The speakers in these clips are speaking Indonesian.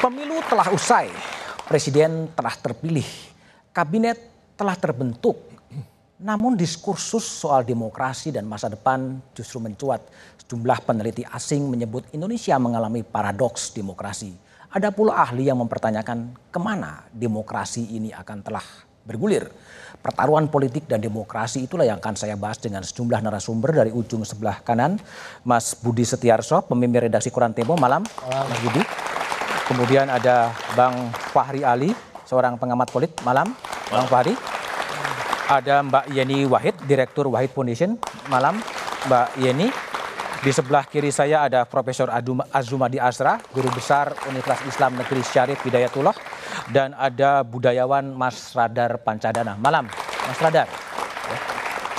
Pemilu telah usai, presiden telah terpilih, kabinet telah terbentuk. Namun diskursus soal demokrasi dan masa depan justru mencuat. Sejumlah peneliti asing menyebut Indonesia mengalami paradoks demokrasi. Ada pula ahli yang mempertanyakan ke mana demokrasi ini akan telah bergulir. Pertaruhan politik dan demokrasi itulah yang akan saya bahas dengan sejumlah narasumber dari ujung sebelah kanan. Mas Budi Setiarso, pemimpin redaksi Koran Tempo. Malam, Mas Budi. Kemudian ada Bang Fahri Ali, seorang pengamat politik. Malam, Bang Fahri. Ada Mbak Yeni Wahid, Direktur Wahid Foundation. Malam, Mbak Yeni. Di sebelah kiri saya ada Profesor Azumadi Asra, Guru Besar Universitas Islam Negeri Syarif Hidayatullah. Dan ada budayawan Mas Radar Pancadana. Malam, Mas Radar.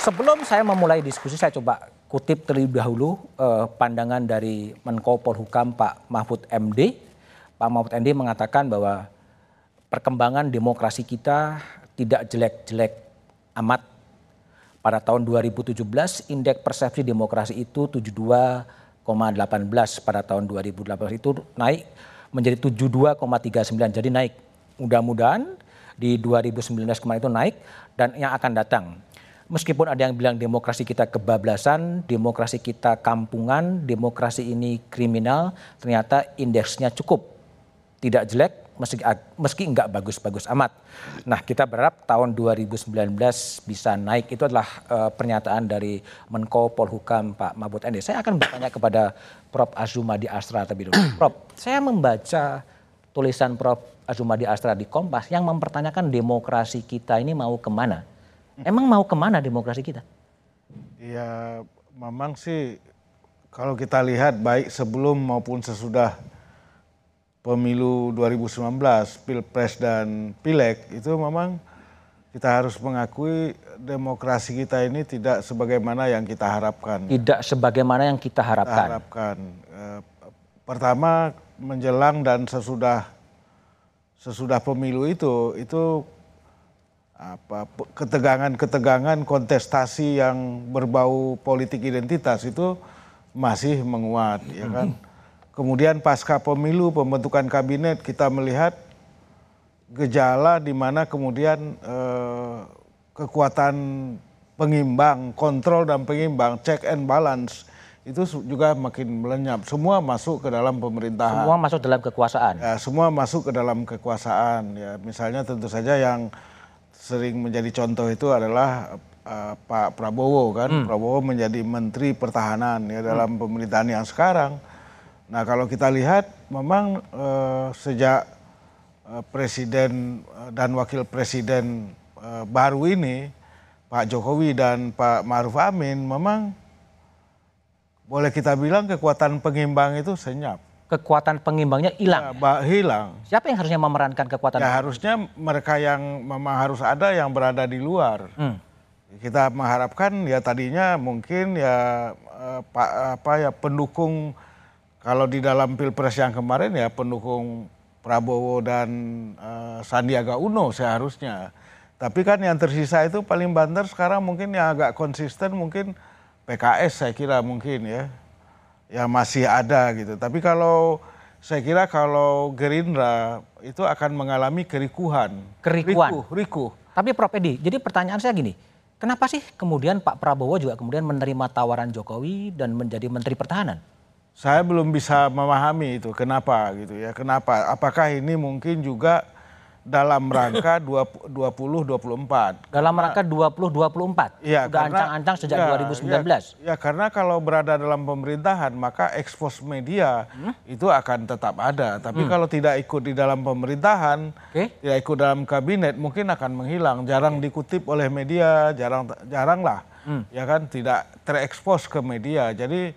Sebelum saya memulai diskusi, saya coba kutip terlebih dahulu eh, pandangan dari Menko Polhukam Pak Mahfud MD. Pak Mahfud MD mengatakan bahwa perkembangan demokrasi kita tidak jelek-jelek amat. Pada tahun 2017 indeks persepsi demokrasi itu 72,18 pada tahun 2018 itu naik menjadi 72,39 jadi naik. Mudah-mudahan di 2019 kemarin itu naik dan yang akan datang. Meskipun ada yang bilang demokrasi kita kebablasan, demokrasi kita kampungan, demokrasi ini kriminal, ternyata indeksnya cukup. Tidak jelek, meski meski nggak bagus-bagus amat. Nah, kita berharap tahun 2019 bisa naik. Itu adalah uh, pernyataan dari Menko Polhukam Pak Mahfud MD. Saya akan bertanya kepada Prof Azumadi Astra terlebih dulu. Prof, saya membaca tulisan Prof Azumadi Astra di Kompas yang mempertanyakan demokrasi kita ini mau ke mana? Emang mau ke mana demokrasi kita? Ya, memang sih kalau kita lihat baik sebelum maupun sesudah pemilu 2019, pilpres dan pileg itu memang kita harus mengakui demokrasi kita ini tidak sebagaimana yang kita harapkan. Tidak sebagaimana yang kita harapkan. Kita harapkan. Eh, pertama menjelang dan sesudah sesudah pemilu itu itu apa ketegangan-ketegangan kontestasi yang berbau politik identitas itu masih menguat ya kan. Hmm Kemudian pasca pemilu pembentukan kabinet kita melihat gejala di mana kemudian eh, kekuatan pengimbang, kontrol dan pengimbang, check and balance itu juga makin melenyap. Semua masuk ke dalam pemerintahan. Semua masuk dalam kekuasaan. Ya, semua masuk ke dalam kekuasaan. Ya, misalnya tentu saja yang sering menjadi contoh itu adalah uh, Pak Prabowo kan. Hmm. Prabowo menjadi Menteri Pertahanan ya dalam hmm. pemerintahan yang sekarang Nah kalau kita lihat memang uh, sejak uh, presiden uh, dan wakil presiden uh, baru ini Pak Jokowi dan Pak Maruf Amin memang boleh kita bilang kekuatan pengimbang itu senyap. Kekuatan pengimbangnya hilang. Ya, hilang. Siapa yang harusnya memerankan kekuatan? Ya harusnya mereka yang memang harus ada yang berada di luar. Hmm. Kita mengharapkan ya tadinya mungkin ya pak apa ya pendukung kalau di dalam pilpres yang kemarin ya pendukung Prabowo dan uh, Sandiaga Uno seharusnya. Tapi kan yang tersisa itu paling banter sekarang mungkin yang agak konsisten mungkin PKS saya kira mungkin ya. Yang masih ada gitu. Tapi kalau saya kira kalau Gerindra itu akan mengalami kerikuhan. Kerikuan? Riku, riku. Tapi Prof Edi, jadi pertanyaan saya gini. Kenapa sih kemudian Pak Prabowo juga kemudian menerima tawaran Jokowi dan menjadi Menteri Pertahanan? Saya belum bisa memahami itu kenapa gitu ya kenapa apakah ini mungkin juga dalam rangka 2024 dalam rangka 2024 ya udah ancang-ancang sejak ya, 2019 ya, ya karena kalau berada dalam pemerintahan maka ekspos media hmm? itu akan tetap ada tapi hmm. kalau tidak ikut di dalam pemerintahan okay. tidak ikut dalam kabinet mungkin akan menghilang jarang okay. dikutip oleh media jarang jarang lah hmm. ya kan tidak terekspos ke media jadi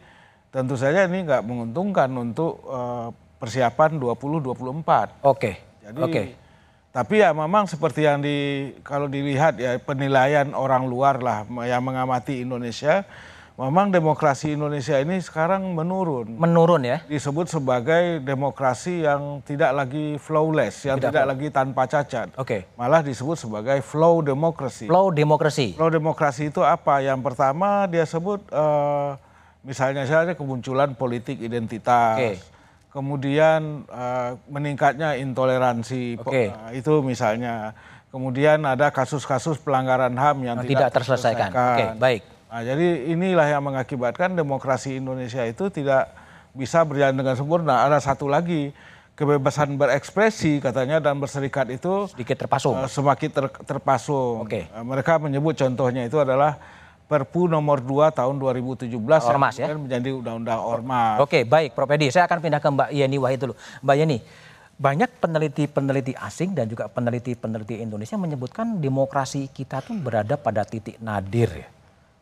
tentu saja ini nggak menguntungkan untuk uh, persiapan 2024. Oke. Okay. Jadi okay. tapi ya memang seperti yang di kalau dilihat ya penilaian orang luar lah yang mengamati Indonesia memang demokrasi Indonesia ini sekarang menurun. Menurun ya? Disebut sebagai demokrasi yang tidak lagi flawless, yang tidak, tidak lagi tanpa cacat. Oke. Okay. Malah disebut sebagai flow demokrasi. Flow demokrasi. Flow demokrasi itu apa? Yang pertama dia sebut uh, Misalnya saja kemunculan politik identitas. Okay. kemudian uh, meningkatnya intoleransi Oke. uh, itu misalnya. Kemudian ada kasus-kasus pelanggaran HAM yang Yang tidak terselesaikan. Oke, baik. Nah, jadi inilah yang mengakibatkan demokrasi Indonesia itu tidak bisa berjalan dengan sempurna. Ada satu lagi kebebasan berekspresi katanya dan berserikat itu Sedikit terpasung. uh, semakin ter- terpasung. Oke. Uh, mereka menyebut contohnya itu adalah Perpu nomor 2 tahun 2017 yang Ormas, ya? menjadi undang-undang ormas. Oke, baik Prof. Edi. Saya akan pindah ke Mbak Yeni Wahid dulu. Mbak Yeni, banyak peneliti-peneliti asing dan juga peneliti-peneliti Indonesia menyebutkan demokrasi kita tuh berada pada titik nadir ya.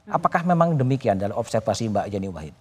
Apakah memang demikian dalam observasi Mbak Yeni Wahid?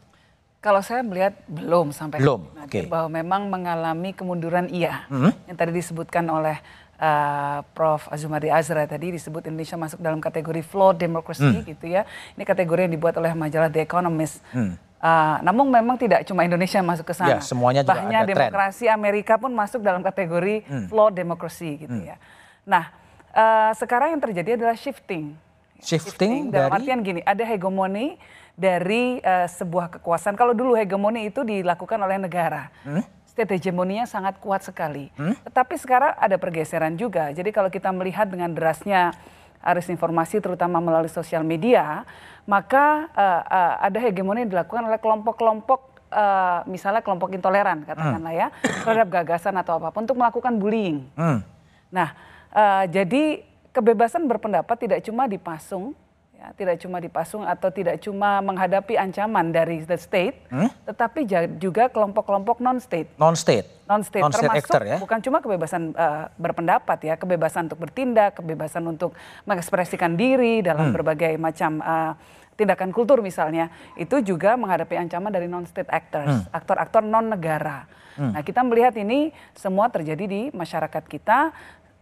Kalau saya melihat belum sampai Belum, nadir, oke. bahwa memang mengalami kemunduran iya Hmm. yang tadi disebutkan oleh uh, Prof. Azumari Azra tadi disebut Indonesia masuk dalam kategori flawed democracy Hmm. gitu ya. Ini kategori yang dibuat oleh majalah The Economist. Hmm. Uh, namun memang tidak cuma Indonesia yang masuk ke Ya, sana. semuanya juga Bahnya ada. Hmm. demokrasi Amerika pun masuk dalam kategori flawed democracy gitu ya. Nah, uh, sekarang yang terjadi adalah shifting. Shifting dalam dari- artian gini, ada hegemoni dari eh, sebuah kekuasaan. Kalau dulu hegemoni itu dilakukan oleh negara. Hmm? State hegemoninya sangat kuat sekali. Tetapi sekarang ada pergeseran juga. Jadi kalau kita melihat dengan derasnya arus informasi terutama melalui sosial media, maka eh, eh, ada hegemoni yang dilakukan oleh kelompok-kelompok eh, misalnya kelompok intoleran katakanlah ya terhadap gagasan atau apa pun untuk melakukan bullying. Hmm. Nah, eh, jadi kebebasan berpendapat tidak cuma dipasung, ya, tidak cuma dipasung atau tidak cuma menghadapi ancaman dari the state, tetapi ja- juga kelompok-kelompok non-state. Non-state. Non-state Non-state termasuk actor ya. bukan cuma kebebasan eh, berpendapat ya, kebebasan untuk bertindak, kebebasan untuk mengekspresikan diri dalam berbagai macam eh, tindakan kultur misalnya, itu juga menghadapi ancaman dari non-state actors, aktor-aktor non-negara. Nah kita melihat ini semua terjadi di masyarakat kita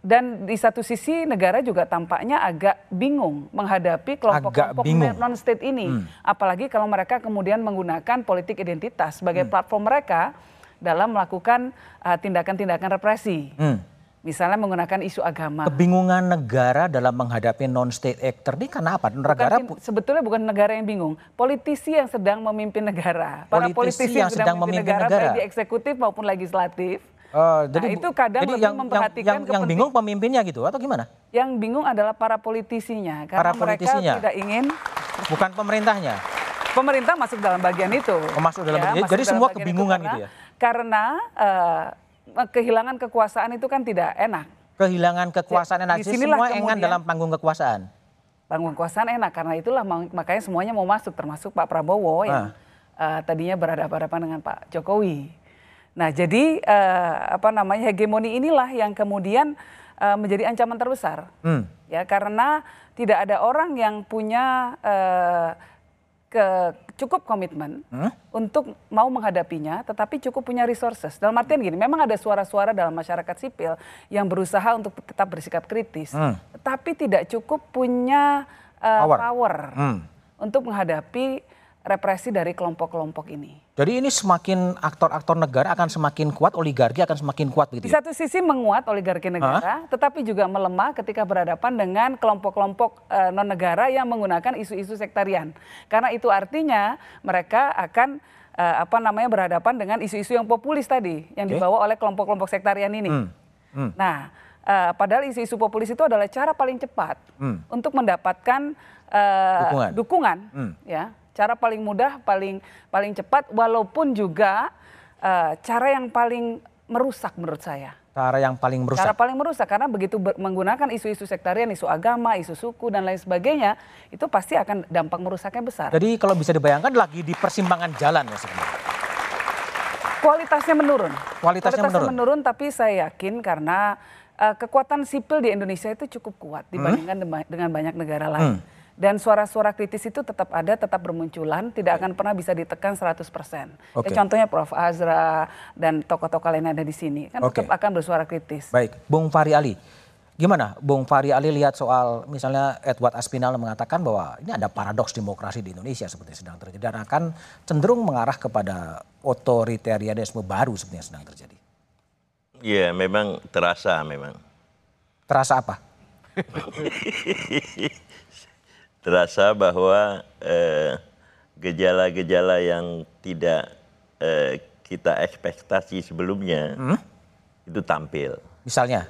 dan di satu sisi negara juga tampaknya agak bingung menghadapi kelompok-kelompok bingung. non-state ini. Apalagi kalau mereka kemudian menggunakan politik identitas sebagai Hmm. platform mereka dalam melakukan uh, tindakan-tindakan represi. Hmm. Misalnya menggunakan isu agama. Kebingungan negara dalam menghadapi non-state actor ini karena apa? Bukan Negara pu- sebetulnya bukan negara yang bingung, politisi yang sedang memimpin negara. Para Politisi politisi yang sedang memimpin negara. baik di eksekutif maupun legislatif. Oh, Nah, itu kadang jadi lebih yang, memperhatikan yang, yang, yang bingung pemimpinnya gitu atau gimana? Yang bingung adalah para politisinya Para karena politisinya. mereka tidak ingin Bukan pemerintahnya. pemerintah masuk dalam bagian itu. Ya, Oh, masuk dalam bagian- masuk jadi dalam semua bagian kebingungan karena, gitu ya? Karena eh, kehilangan kekuasaan itu kan tidak enak. Kehilangan kekuasaan Ya, enak. Jadi semua engan kemudian- dalam panggung kekuasaan. Panggung kekuasaan enak karena itulah mak- makanya semuanya mau masuk termasuk Pak Prabowo yang eh, tadinya berhadapan-hadapan dengan Pak Jokowi. Nah jadi eh, apa namanya hegemoni inilah yang kemudian eh, menjadi ancaman terbesar. Hmm. Ya karena tidak ada orang yang punya eh, ke cukup komitmen untuk mau menghadapinya, tetapi cukup punya resources. Dalam artian gini, memang ada suara-suara dalam masyarakat sipil yang berusaha untuk tetap bersikap kritis, Hmm. tetapi tidak cukup punya eh, Power. power, Hmm. untuk menghadapi represi dari kelompok-kelompok ini. Jadi ini semakin aktor-aktor negara akan semakin kuat, oligarki akan semakin kuat Di begitu. ya? satu sisi menguat oligarki negara, tetapi juga melemah ketika berhadapan dengan kelompok-kelompok eh, non-negara yang menggunakan isu-isu sektarian. Karena itu artinya mereka akan eh, apa namanya berhadapan dengan isu-isu yang populis tadi, yang Oke. dibawa oleh kelompok-kelompok sektarian ini. Hmm. Hmm. Nah, eh, padahal isu-isu populis itu adalah cara paling cepat Hmm. untuk mendapatkan eh, Dukungan. dukungan, Hmm. ya. Cara paling mudah, paling paling cepat, walaupun juga eh, cara yang paling merusak menurut saya. Cara yang paling merusak. Cara paling merusak karena begitu ber- menggunakan isu-isu sektarian, isu agama, isu suku dan lain sebagainya, itu pasti akan dampak merusaknya besar. Jadi kalau bisa dibayangkan lagi di persimpangan jalan ya sebenarnya. Kualitasnya menurun. Kualitasnya menurun. tapi saya yakin karena eh, kekuatan sipil di Indonesia itu cukup kuat dibandingkan dema- dengan banyak negara lain. Hmm. Dan suara-suara kritis itu tetap ada, tetap bermunculan, tidak akan pernah bisa ditekan 100%. Oke. Ya, contohnya Prof. Azra dan tokoh-tokoh lain yang ada di sini kan Oke. tetap akan bersuara kritis. Baik, Bung Fahri Ali. Gimana Bung Fahri Ali lihat soal misalnya Edward Aspinall mengatakan bahwa ini ada paradoks demokrasi di Indonesia seperti sedang terjadi dan akan cenderung mengarah kepada otoritarianisme baru seperti yang sedang terjadi. Iya, memang terasa memang. Terasa apa? Terasa bahwa eh, gejala-gejala yang tidak eh, kita ekspektasi sebelumnya itu tampil. Misalnya,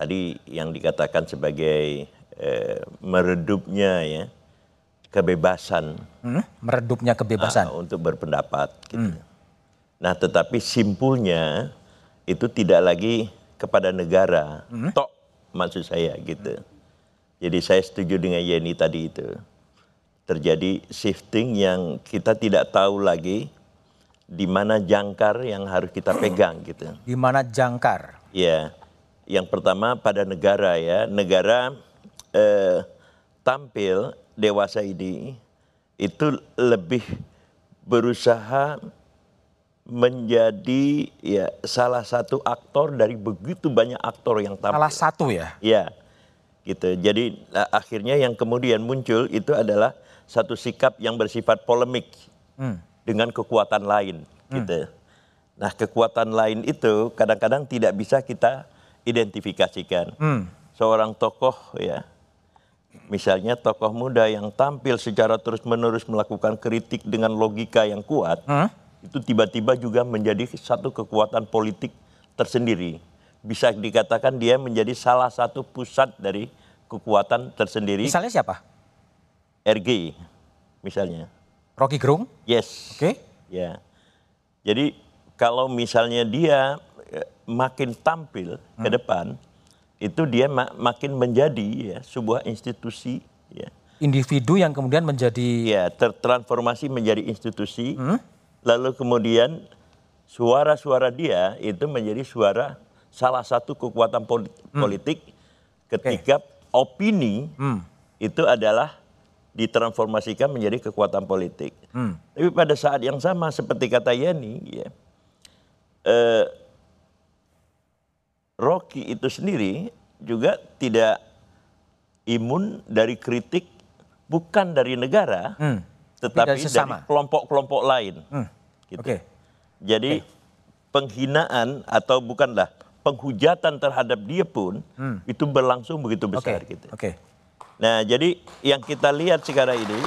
Tadi yang dikatakan sebagai eh, meredupnya ya kebebasan hmm, meredupnya kebebasan. ah, untuk berpendapat. Gitu. Nah, tetapi simpulnya itu tidak lagi kepada negara, tok maksud saya gitu. Jadi saya setuju dengan Yeni tadi itu. Terjadi shifting yang kita tidak tahu lagi di mana jangkar yang harus kita pegang gitu. Di mana jangkar? Ya, yang pertama pada negara ya, negara eh, tampil dewasa ini itu lebih berusaha menjadi ya salah satu aktor dari begitu banyak aktor yang tampil. Salah satu ya. Ya, gitu. Jadi a- akhirnya yang kemudian muncul itu adalah satu sikap yang bersifat polemik dengan kekuatan lain, gitu. Nah, kekuatan lain itu kadang-kadang tidak bisa kita identifikasikan. Seorang tokoh ya, misalnya tokoh muda yang tampil secara terus-menerus melakukan kritik dengan logika yang kuat, itu tiba-tiba juga menjadi satu kekuatan politik tersendiri. Bisa dikatakan dia menjadi salah satu pusat dari kekuatan tersendiri. Misalnya siapa? RG, misalnya. Rocky Gerung? Yes. Oke. Ya. Jadi kalau misalnya dia eh, makin tampil ke depan, itu dia ma- makin menjadi ya sebuah institusi ya. Individu yang kemudian menjadi Ya, tertransformasi menjadi institusi. Lalu kemudian suara-suara dia itu menjadi suara salah satu kekuatan poli- politik ketika opini itu adalah ditransformasikan menjadi kekuatan politik. Tapi pada saat yang sama seperti kata Yeni, ya, eh, Rocky itu sendiri juga tidak imun dari kritik bukan dari negara, tetapi dari dari kelompok-kelompok lain. Gitu. Oke. Jadi penghinaan atau bukanlah penghujatan terhadap dia pun itu berlangsung begitu besar gitu. Oke. Nah, jadi yang kita lihat sekarang ini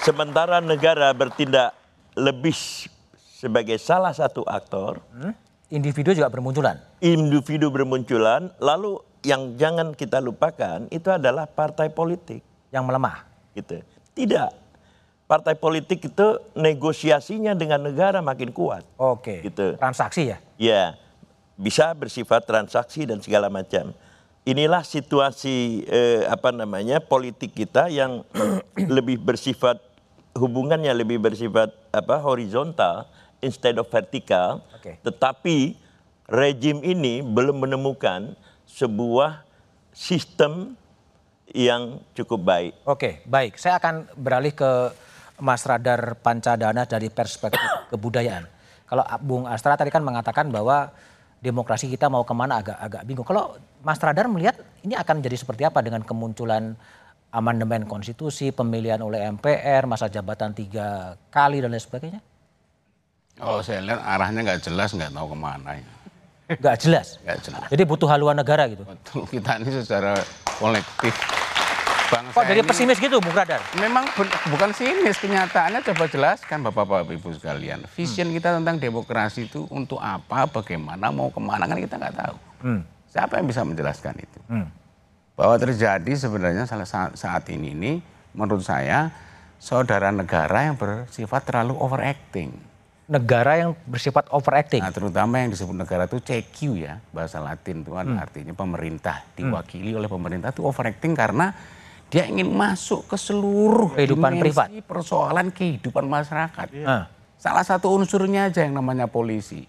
sementara negara bertindak lebih sebagai salah satu aktor, Hmm? Individu juga bermunculan. individu bermunculan, lalu yang jangan kita lupakan itu adalah partai politik yang melemah. gitu. Tidak. Partai politik itu negosiasinya dengan negara makin kuat. Oke. Gitu. Transaksi ya. Ya, bisa bersifat transaksi dan segala macam. Inilah situasi eh, apa namanya politik kita yang lebih bersifat hubungannya lebih bersifat apa horizontal instead of vertikal. Oke. Tetapi rejim ini belum menemukan sebuah sistem yang cukup baik. Oke, baik. Saya akan beralih ke Mas Radar Pancadana dari perspektif kebudayaan. Kalau Bung Astra tadi kan mengatakan bahwa demokrasi kita mau ke mana agak-agak bingung. Kalau Mas Radar melihat ini akan menjadi seperti apa dengan kemunculan amandemen konstitusi, pemilihan oleh MPR, masa jabatan tiga kali dan lain sebagainya? Kalau saya lihat arahnya nggak jelas, nggak tahu ke mana ya. Nggak jelas. Nggak jelas. Jadi butuh haluan negara gitu. Betul, kita ini secara kolektif bangsa Kok jadi ini pesimis gitu Bung Radar? Memang ben- bukan sinis, kenyataannya coba jelaskan Bapak-Bapak Ibu sekalian. Vision kita tentang demokrasi itu untuk apa, bagaimana, mau ke mana kan kita nggak tahu. Siapa yang bisa menjelaskan itu? Bahwa terjadi sebenarnya salah saat, saat ini ini menurut saya saudara negara yang bersifat terlalu overacting. Negara yang bersifat overacting. Nah, terutama yang disebut negara itu CQ ya, bahasa Latin itu kan artinya pemerintah, diwakili oleh pemerintah itu overacting karena dia ingin masuk ke seluruh Kehidupan dimensi privat. persoalan kehidupan masyarakat. Ah. Salah satu unsurnya aja yang namanya polisi.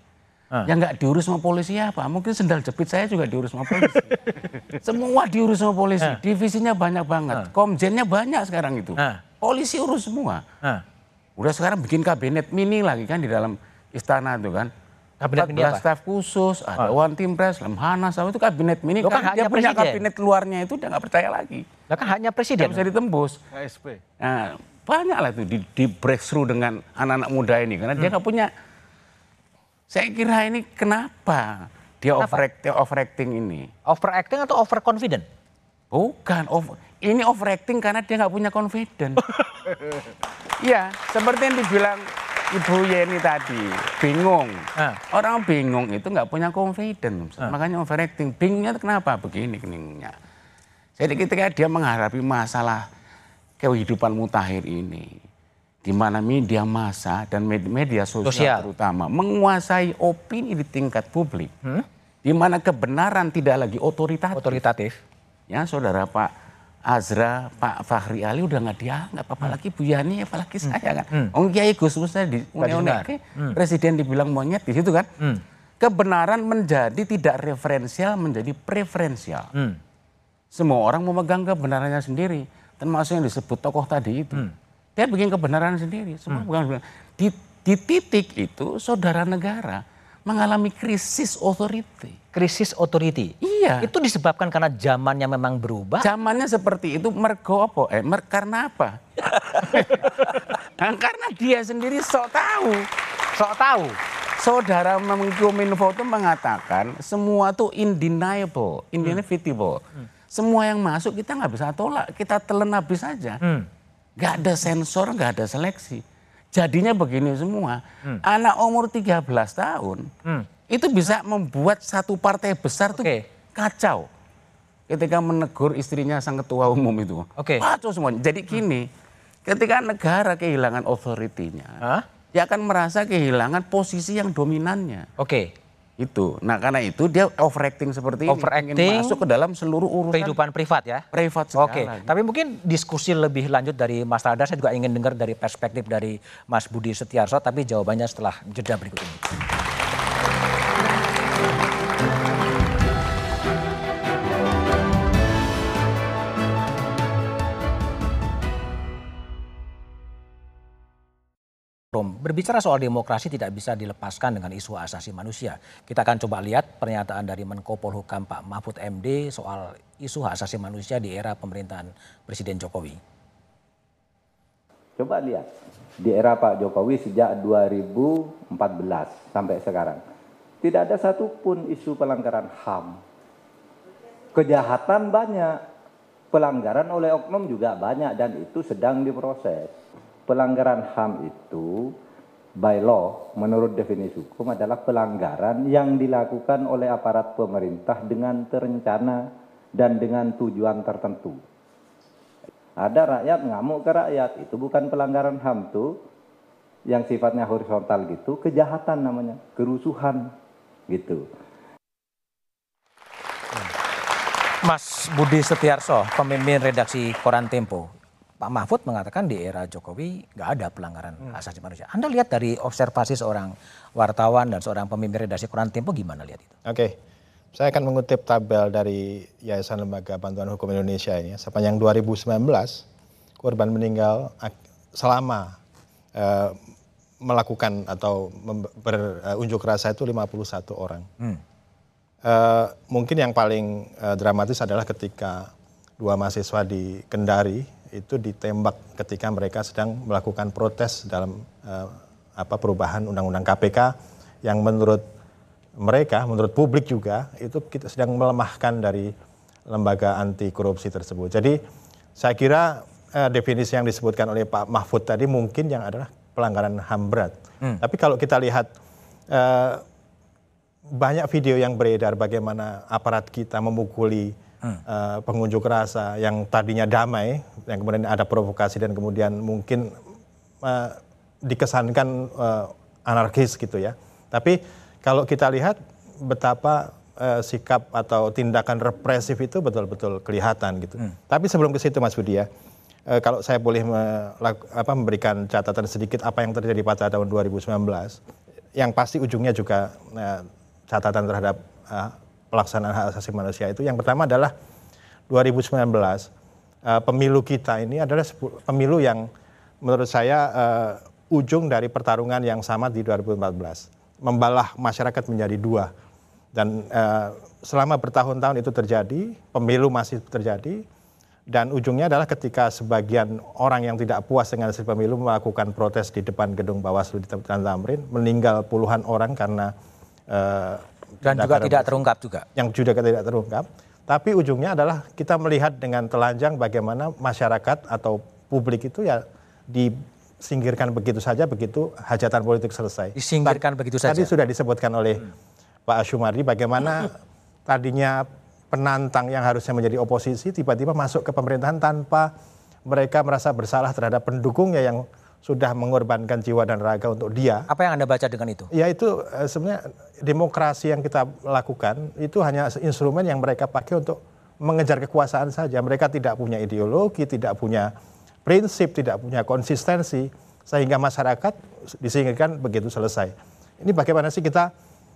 Yang nggak diurus sama polisi apa? Mungkin sendal jepit saya juga diurus sama polisi. semua diurus sama polisi. Divisinya banyak banget. Komjennya banyak sekarang itu. Ah. Polisi urus semua. Ah. Udah sekarang bikin kabinet mini lagi kan di dalam istana itu kan. Kabinet mini 14 apa? staf khusus, ada One Team Press, Lemhanas, apa itu kabinet mini. Loh, kan Kan dia punya presiden. kabinet luarnya itu udah nggak percaya lagi. Lah kan hanya Tidak presiden. bisa ditembus. KSP. Nah, banyak lah itu di, di breakthrough dengan anak-anak muda ini. Karena dia nggak punya, saya kira ini kenapa dia overacting, overacting ini. Overacting atau overconfident? Bukan, over, ini overacting karena dia nggak punya confidence. Iya, seperti yang dibilang Ibu Yeni tadi bingung. Ah. Orang bingung itu nggak punya confidence, makanya overacting. Bingungnya kenapa? Begini bingungnya. Jadi ketika dia menghadapi masalah kehidupan mutakhir ini, di mana media massa dan med- media sosial, Sosial. terutama menguasai opini di tingkat publik, di mana kebenaran tidak lagi otoritatif. Otoritatif. Ya, saudara Pak Azra, Pak Fahri Ali udah nggak dianggap, apalagi Bu Yani, apalagi saya kan. Om Kiai Gus Musnya di didengar. Unek, presiden dibilang monyet di situ kan. Kebenaran menjadi tidak referensial, menjadi preferensial. Semua orang memegang kebenarannya sendiri, termasuk yang disebut tokoh tadi itu. Dia bikin kebenaran sendiri. Semua pegang kebenaran. Di, di titik itu, saudara negara mengalami krisis authority. Krisis authority. Iya. Itu disebabkan karena zamannya memang berubah. Zamannya seperti itu mergo apa? Eh, mer- karena apa? Nah, karena dia sendiri sok tahu. Sok tahu. Saudara Menkominfo itu mengatakan semua tuh indeniable, inevitable. Semua yang masuk kita nggak bisa tolak, kita telan habis saja. Nggak ada sensor, nggak ada seleksi. Jadinya begini semua. Anak umur 13 tahun itu bisa membuat satu partai besar tuh kacau. Ketika menegur istrinya sang ketua umum itu. Oke. Kacau semuanya. Jadi gini, ketika negara kehilangan authority-nya, Hah? dia akan merasa kehilangan posisi yang dominannya. Oke. Itu. Nah karena itu dia overacting seperti ini. Overacting. Ingin masuk ke dalam seluruh urusan Kehidupan privat ya. privat segala. Oke, tapi mungkin diskusi lebih lanjut dari Mas Radar, saya juga ingin dengar dari perspektif dari Mas Budi Setiarso, tapi jawabannya setelah jeda berikut ini. Rom, berbicara soal demokrasi tidak bisa dilepaskan dengan isu asasi manusia. Kita akan coba lihat pernyataan dari Menko Polhukam Pak Mahfud MD soal isu asasi manusia di era pemerintahan Presiden Jokowi. Coba lihat di era Pak Jokowi sejak 2014 sampai sekarang. Tidak ada satupun isu pelanggaran HAM. Kejahatan banyak, pelanggaran oleh oknum juga banyak dan itu sedang diproses. Pelanggaran HAM itu by law menurut definisi hukum adalah pelanggaran yang dilakukan oleh aparat pemerintah dengan terencana dan dengan tujuan tertentu. Ada rakyat ngamuk ke rakyat, itu bukan pelanggaran HAM tuh yang sifatnya horizontal gitu, kejahatan namanya, kerusuhan gitu. Mas Budi Setiarso, pemimpin redaksi Koran Tempo. Pak Mahfud mengatakan di era Jokowi nggak ada pelanggaran hak asasi manusia. Anda lihat dari observasi seorang wartawan dan seorang pemimpin redaksi Koran Tempo gimana lihat itu? Oke, saya akan mengutip tabel dari Yayasan Lembaga Bantuan Hukum Indonesia ini. Sepanjang 2019, korban meninggal selama eh, melakukan atau berunjuk rasa itu 51 orang. Eh, mungkin yang paling eh, dramatis adalah ketika dua mahasiswa di Kendari itu ditembak ketika mereka sedang melakukan protes dalam eh, apa perubahan undang-undang KPK yang menurut mereka, menurut publik juga itu kita sedang melemahkan dari lembaga anti korupsi tersebut. Jadi saya kira eh, definisi yang disebutkan oleh Pak Mahfud tadi mungkin yang adalah pelanggaran HAM berat. Tapi kalau kita lihat eh, banyak video yang beredar bagaimana aparat kita memukuli eh, pengunjuk rasa yang tadinya damai, yang kemudian ada provokasi dan kemudian mungkin eh, dikesankan eh, anarkis gitu ya. Tapi kalau kita lihat betapa eh, sikap atau tindakan represif itu betul-betul kelihatan gitu. Tapi sebelum ke situ Mas Budi ya, eh, kalau saya boleh melak- apa, memberikan catatan sedikit apa yang terjadi pada tahun 2019, yang pasti ujungnya juga eh, catatan terhadap pelaksanaan hak asasi manusia itu yang pertama adalah 2019 eh, pemilu kita ini adalah pemilu yang menurut saya eh, ujung dari pertarungan yang sama di 2014 membalah masyarakat menjadi dua. Dan eh, selama bertahun-tahun itu terjadi pemilu masih terjadi dan ujungnya adalah ketika sebagian orang yang tidak puas dengan hasil pemilu melakukan protes di depan gedung Bawaslu di Tanah Tamrin meninggal puluhan orang karena Dan juga tidak terungkap juga. yang juga tidak terungkap. Tapi ujungnya adalah kita melihat dengan telanjang bagaimana masyarakat atau publik itu ya di disingkirkan begitu saja begitu hajatan politik selesai. Disingkirkan begitu saja. Tadi sudah disebutkan oleh Pak Asyumari bagaimana tadinya penantang yang harusnya menjadi oposisi tiba-tiba masuk ke pemerintahan tanpa mereka merasa bersalah terhadap pendukungnya yang sudah mengorbankan jiwa dan raga untuk dia. Apa yang Anda baca dengan itu? Ya itu eh, sebenarnya demokrasi yang kita lakukan itu hanya instrumen yang mereka pakai untuk mengejar kekuasaan saja. Mereka tidak punya ideologi, tidak punya prinsip, tidak punya konsistensi, sehingga masyarakat disingkirkan begitu selesai. Ini bagaimana sih kita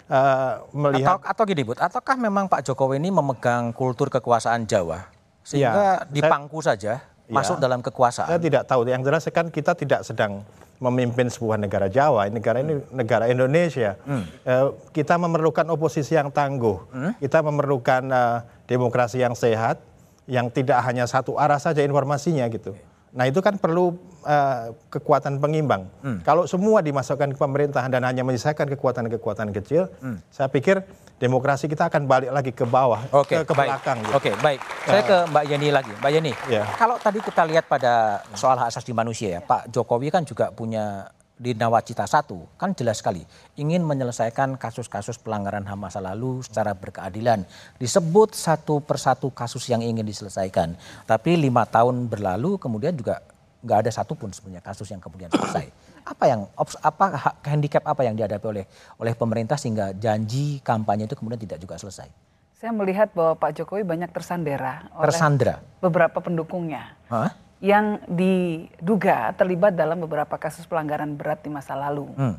uh, melihat? Atau, atau gini, Bud, ataukah memang Pak Jokowi ini memegang kultur kekuasaan Jawa, sehingga Ya, dipangku saja masuk dalam kekuasaan? Saya tidak tahu. Yang jelas kan kita tidak sedang memimpin sebuah negara Jawa. Negara ini negara Indonesia. Eh, kita memerlukan oposisi yang tangguh. Kita memerlukan eh, demokrasi yang sehat, yang tidak hanya satu arah saja informasinya gitu. Nah itu kan perlu eh, kekuatan pengimbang. Kalau semua dimasukkan ke pemerintahan dan hanya menyisakan kekuatan-kekuatan kecil, saya pikir demokrasi kita akan balik lagi ke bawah, Oke, ke, ke baik. belakang. gitu. Oke, baik. Saya ke Mbak Yeni lagi. Mbak Yeni, Ya. kalau tadi kita lihat pada soal hak asasi manusia ya, Pak Jokowi kan juga punya di Nawacita satu kan jelas sekali ingin menyelesaikan kasus-kasus pelanggaran HAM masa lalu secara berkeadilan. Disebut satu persatu kasus yang ingin diselesaikan. Tapi lima tahun berlalu kemudian juga nggak ada satupun sebenarnya kasus yang kemudian selesai. Apa yang apa ha- handicap apa yang dihadapi oleh oleh pemerintah sehingga janji kampanye itu kemudian tidak juga selesai? Saya melihat bahwa Pak Jokowi banyak tersandera oleh Tersandra. beberapa pendukungnya Hah? Yang diduga terlibat dalam beberapa kasus pelanggaran berat di masa lalu. Hmm.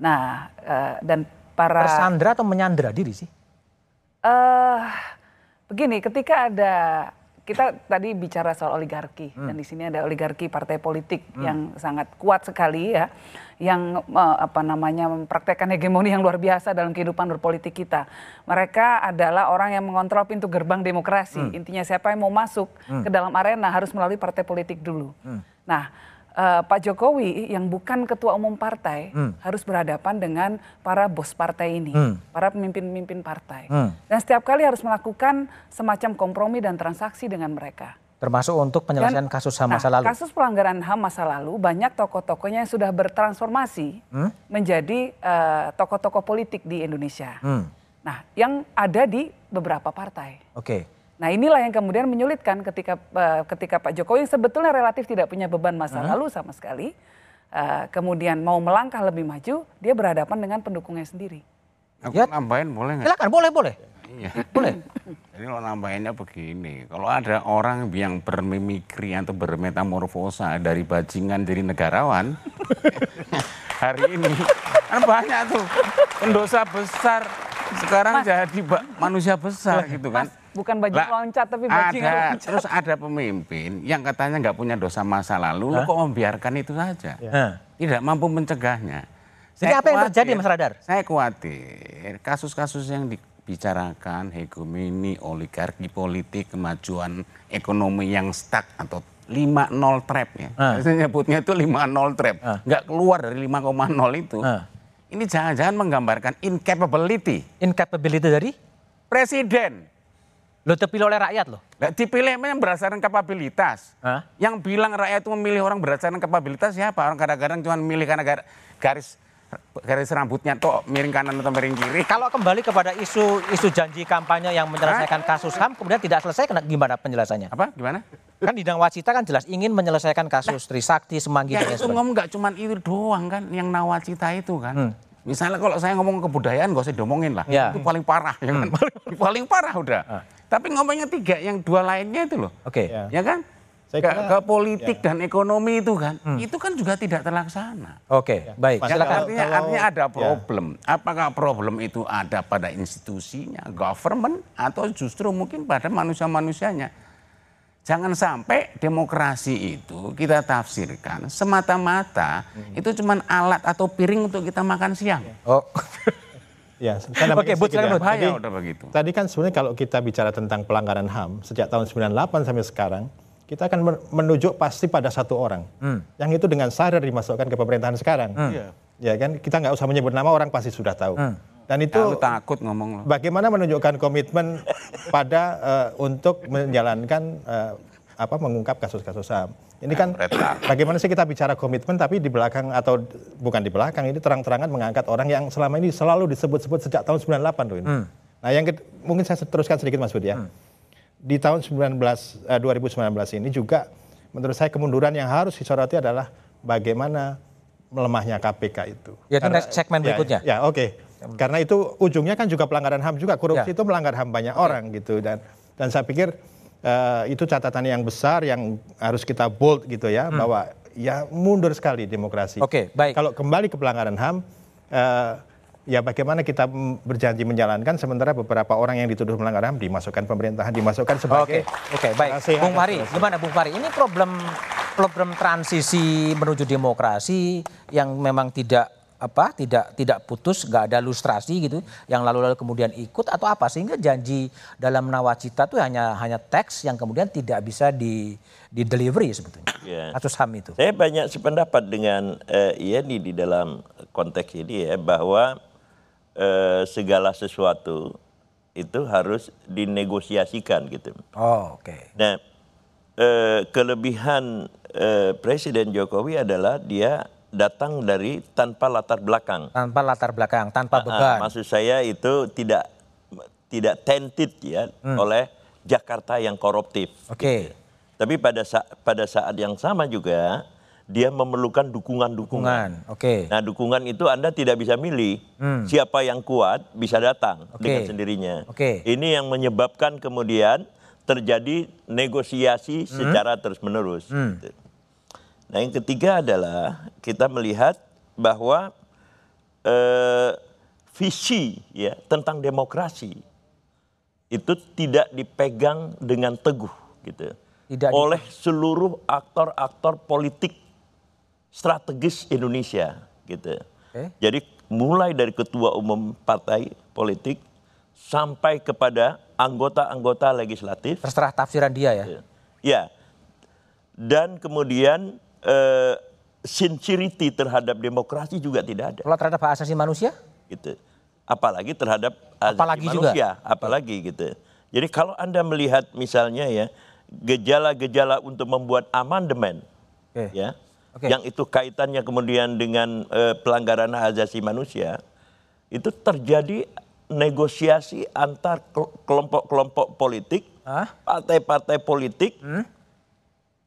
Nah, eh, dan para Tersandra atau menyandra diri sih? eh begini, ketika ada kita tadi bicara soal oligarki dan di sini ada oligarki partai politik yang sangat kuat sekali ya, yang eh, apa namanya mempraktekkan hegemoni yang luar biasa dalam kehidupan berpolitik kita. Mereka adalah orang yang mengontrol pintu gerbang demokrasi. Intinya siapa yang mau masuk ke dalam arena harus melalui partai politik dulu. Nah, eh, Pak Jokowi yang bukan ketua umum partai harus berhadapan dengan para bos partai ini, para pemimpin-pemimpin partai. Hmm. Dan setiap kali harus melakukan semacam kompromi dan transaksi dengan mereka. Termasuk untuk penyelesaian Dan- kasus HAM nah, masa lalu. Kasus pelanggaran HAM masa lalu banyak tokoh-tokohnya yang sudah bertransformasi Hmm? menjadi eh, tokoh-tokoh politik di Indonesia. Hmm. Nah, yang ada di beberapa partai. Oke. Nah inilah yang kemudian menyulitkan ketika eh, ketika Pak Jokowi yang sebetulnya relatif tidak punya beban masa lalu sama sekali, eh, kemudian mau melangkah lebih maju, dia berhadapan dengan pendukungnya sendiri. Aku Ya. nambahin boleh nggak? Silakan, boleh, boleh. Iya. Boleh. Jadi kalau nambahinnya begini, kalau ada orang yang bermimikri atau bermetamorfosa dari bajingan jadi negarawan, hari ini kan banyak tuh pendosa besar sekarang jadi ba- manusia besar gitu kan. Mas, bukan bajing Lah, loncat tapi bajingan ada, loncat. Terus ada pemimpin yang katanya nggak punya dosa masa lalu, lu kok membiarkan itu saja, Hah. tidak mampu mencegahnya. Jadi Saya apa yang terjadi, khawatir- Mas Radar? Saya khawatir kasus-kasus yang dibicarakan hegemoni, oligarki politik, kemajuan ekonomi yang stuck atau 5-0 trap ya. Ah. Saya nyebutnya itu 5-0 trap. Ah. Nggak keluar dari 5,0 itu. Ah. Ini jangan-jangan menggambarkan incapability Incapability dari? presiden. Lo terpilih oleh rakyat loh. Nah, dipilih memang berdasarkan kapabilitas. Hah? Yang bilang rakyat itu memilih orang berdasarkan kapabilitas siapa? Orang kadang-kadang cuma memilih karena gar- garis garis rambutnya tuh miring kanan atau miring kiri. Kalau kembali kepada isu isu janji kampanye yang menyelesaikan kasus HAM kemudian tidak selesai kena gimana penjelasannya? Apa? Gimana? Kan di Nawacita kan jelas ingin menyelesaikan kasus Trisakti, Semanggi Ya dan itu ngomong nggak cuma itu doang kan, yang nawacita itu kan. Hmm. Misalnya kalau saya ngomong kebudayaan gak usah diomongin lah, Ya. itu paling parah ya kan, paling parah udah. Tapi ngomongnya tiga, yang dua lainnya itu loh, Oke. Ya. ya kan? Saya ke, kira- ke politik dan ekonomi itu kan, itu kan juga tidak terlaksana. Oke, baik. Ya, Silakan. artinya, Kalau- artinya ada ya. problem. Apakah problem itu ada pada institusinya, government, atau justru mungkin pada manusia-manusianya? Jangan sampai demokrasi itu kita tafsirkan semata-mata itu cuman alat atau piring untuk kita makan siang. Oh. Ya, namanya Oke, sedikit silakan, ya. Bahaya Jadi, udah begitu. Tadi kan sebenarnya kalau kita bicara tentang pelanggaran HAM sejak tahun 98 sampai sekarang, kita akan men- menunjuk pasti pada satu orang. Yang itu dengan sadar dimasukkan ke pemerintahan sekarang. Iya. Ya kan, kita nggak usah menyebut nama orang pasti sudah tahu. Dan itu Ya, takut ngomong lo. bagaimana menunjukkan komitmen pada eh, untuk menjalankan eh, apa mengungkap kasus-kasus HAM. Ini kan bagaimana sih kita bicara komitmen tapi di belakang atau bukan di belakang ini terang-terangan mengangkat orang yang selama ini selalu disebut-sebut sejak tahun 98 tuh ini. Nah, yang mungkin saya teruskan sedikit Mas Budi ya. Di tahun 19 eh, 2019 ini juga menurut saya kemunduran yang harus disoroti adalah bagaimana melemahnya KPK itu. Ya, itu Karena- next segmen ya, berikutnya. Ya, oke. Karena itu ujungnya kan juga pelanggaran HAM juga. Korupsi Ya. itu melanggar HAM banyak orang gitu dan dan saya pikir eh, itu catatan yang besar yang harus kita bold gitu ya bahwa ya mundur sekali demokrasi. Hmm. Oke, baik. Kalau kembali ke pelanggaran HAM eh, ya bagaimana kita berjanji menjalankan sementara beberapa orang yang dituduh melanggar HAM dimasukkan pemerintahan dimasukkan Oke, sebagai oke, baik. penasehat Bung dan Fahri, seterusnya. gimana Bung Fahri? Ini problem problem transisi menuju demokrasi yang memang tidak apa tidak tidak putus nggak ada lustrasi gitu yang lalu-lalu kemudian ikut atau apa sehingga janji dalam nawacita itu hanya hanya teks yang kemudian tidak bisa di di delivery sebetulnya Ya. kasus ham itu Saya banyak sependapat dengan eh, Yeni di dalam konteks ini ya bahwa eh, segala sesuatu itu harus dinegosiasikan gitu. oh oke Nah, eh, kelebihan eh, Presiden Jokowi adalah dia datang dari tanpa latar belakang. tanpa latar belakang tanpa Ah, beban maksud saya itu tidak tidak tented ya oleh Jakarta yang koruptif. oke Tapi pada saat pada saat yang sama juga dia memerlukan dukungan-dukungan. dukungan oke Nah, dukungan itu Anda tidak bisa milih siapa yang kuat bisa datang Oke. dengan sendirinya. Oke. Ini yang menyebabkan kemudian terjadi negosiasi secara terus-menerus. Gitu. Nah, yang ketiga adalah kita melihat bahwa eh, visi ya tentang demokrasi itu tidak dipegang dengan teguh gitu Tidak oleh seluruh aktor-aktor politik strategis Indonesia gitu. Oke. Jadi mulai dari ketua umum partai politik sampai kepada anggota-anggota legislatif terserah tafsiran dia ya Ya. Dan kemudian eh, sincerity terhadap demokrasi juga tidak ada kalau terhadap hak asasi manusia gitu. Apalagi terhadap asasi Apalagi juga. manusia, apalagi gitu. Jadi kalau Anda melihat misalnya ya gejala-gejala untuk membuat amandemen Oke. ya Oke. yang itu kaitannya kemudian dengan eh, pelanggaran hak asasi manusia itu terjadi negosiasi antar kel- kelompok-kelompok politik, partai-partai politik Hmm?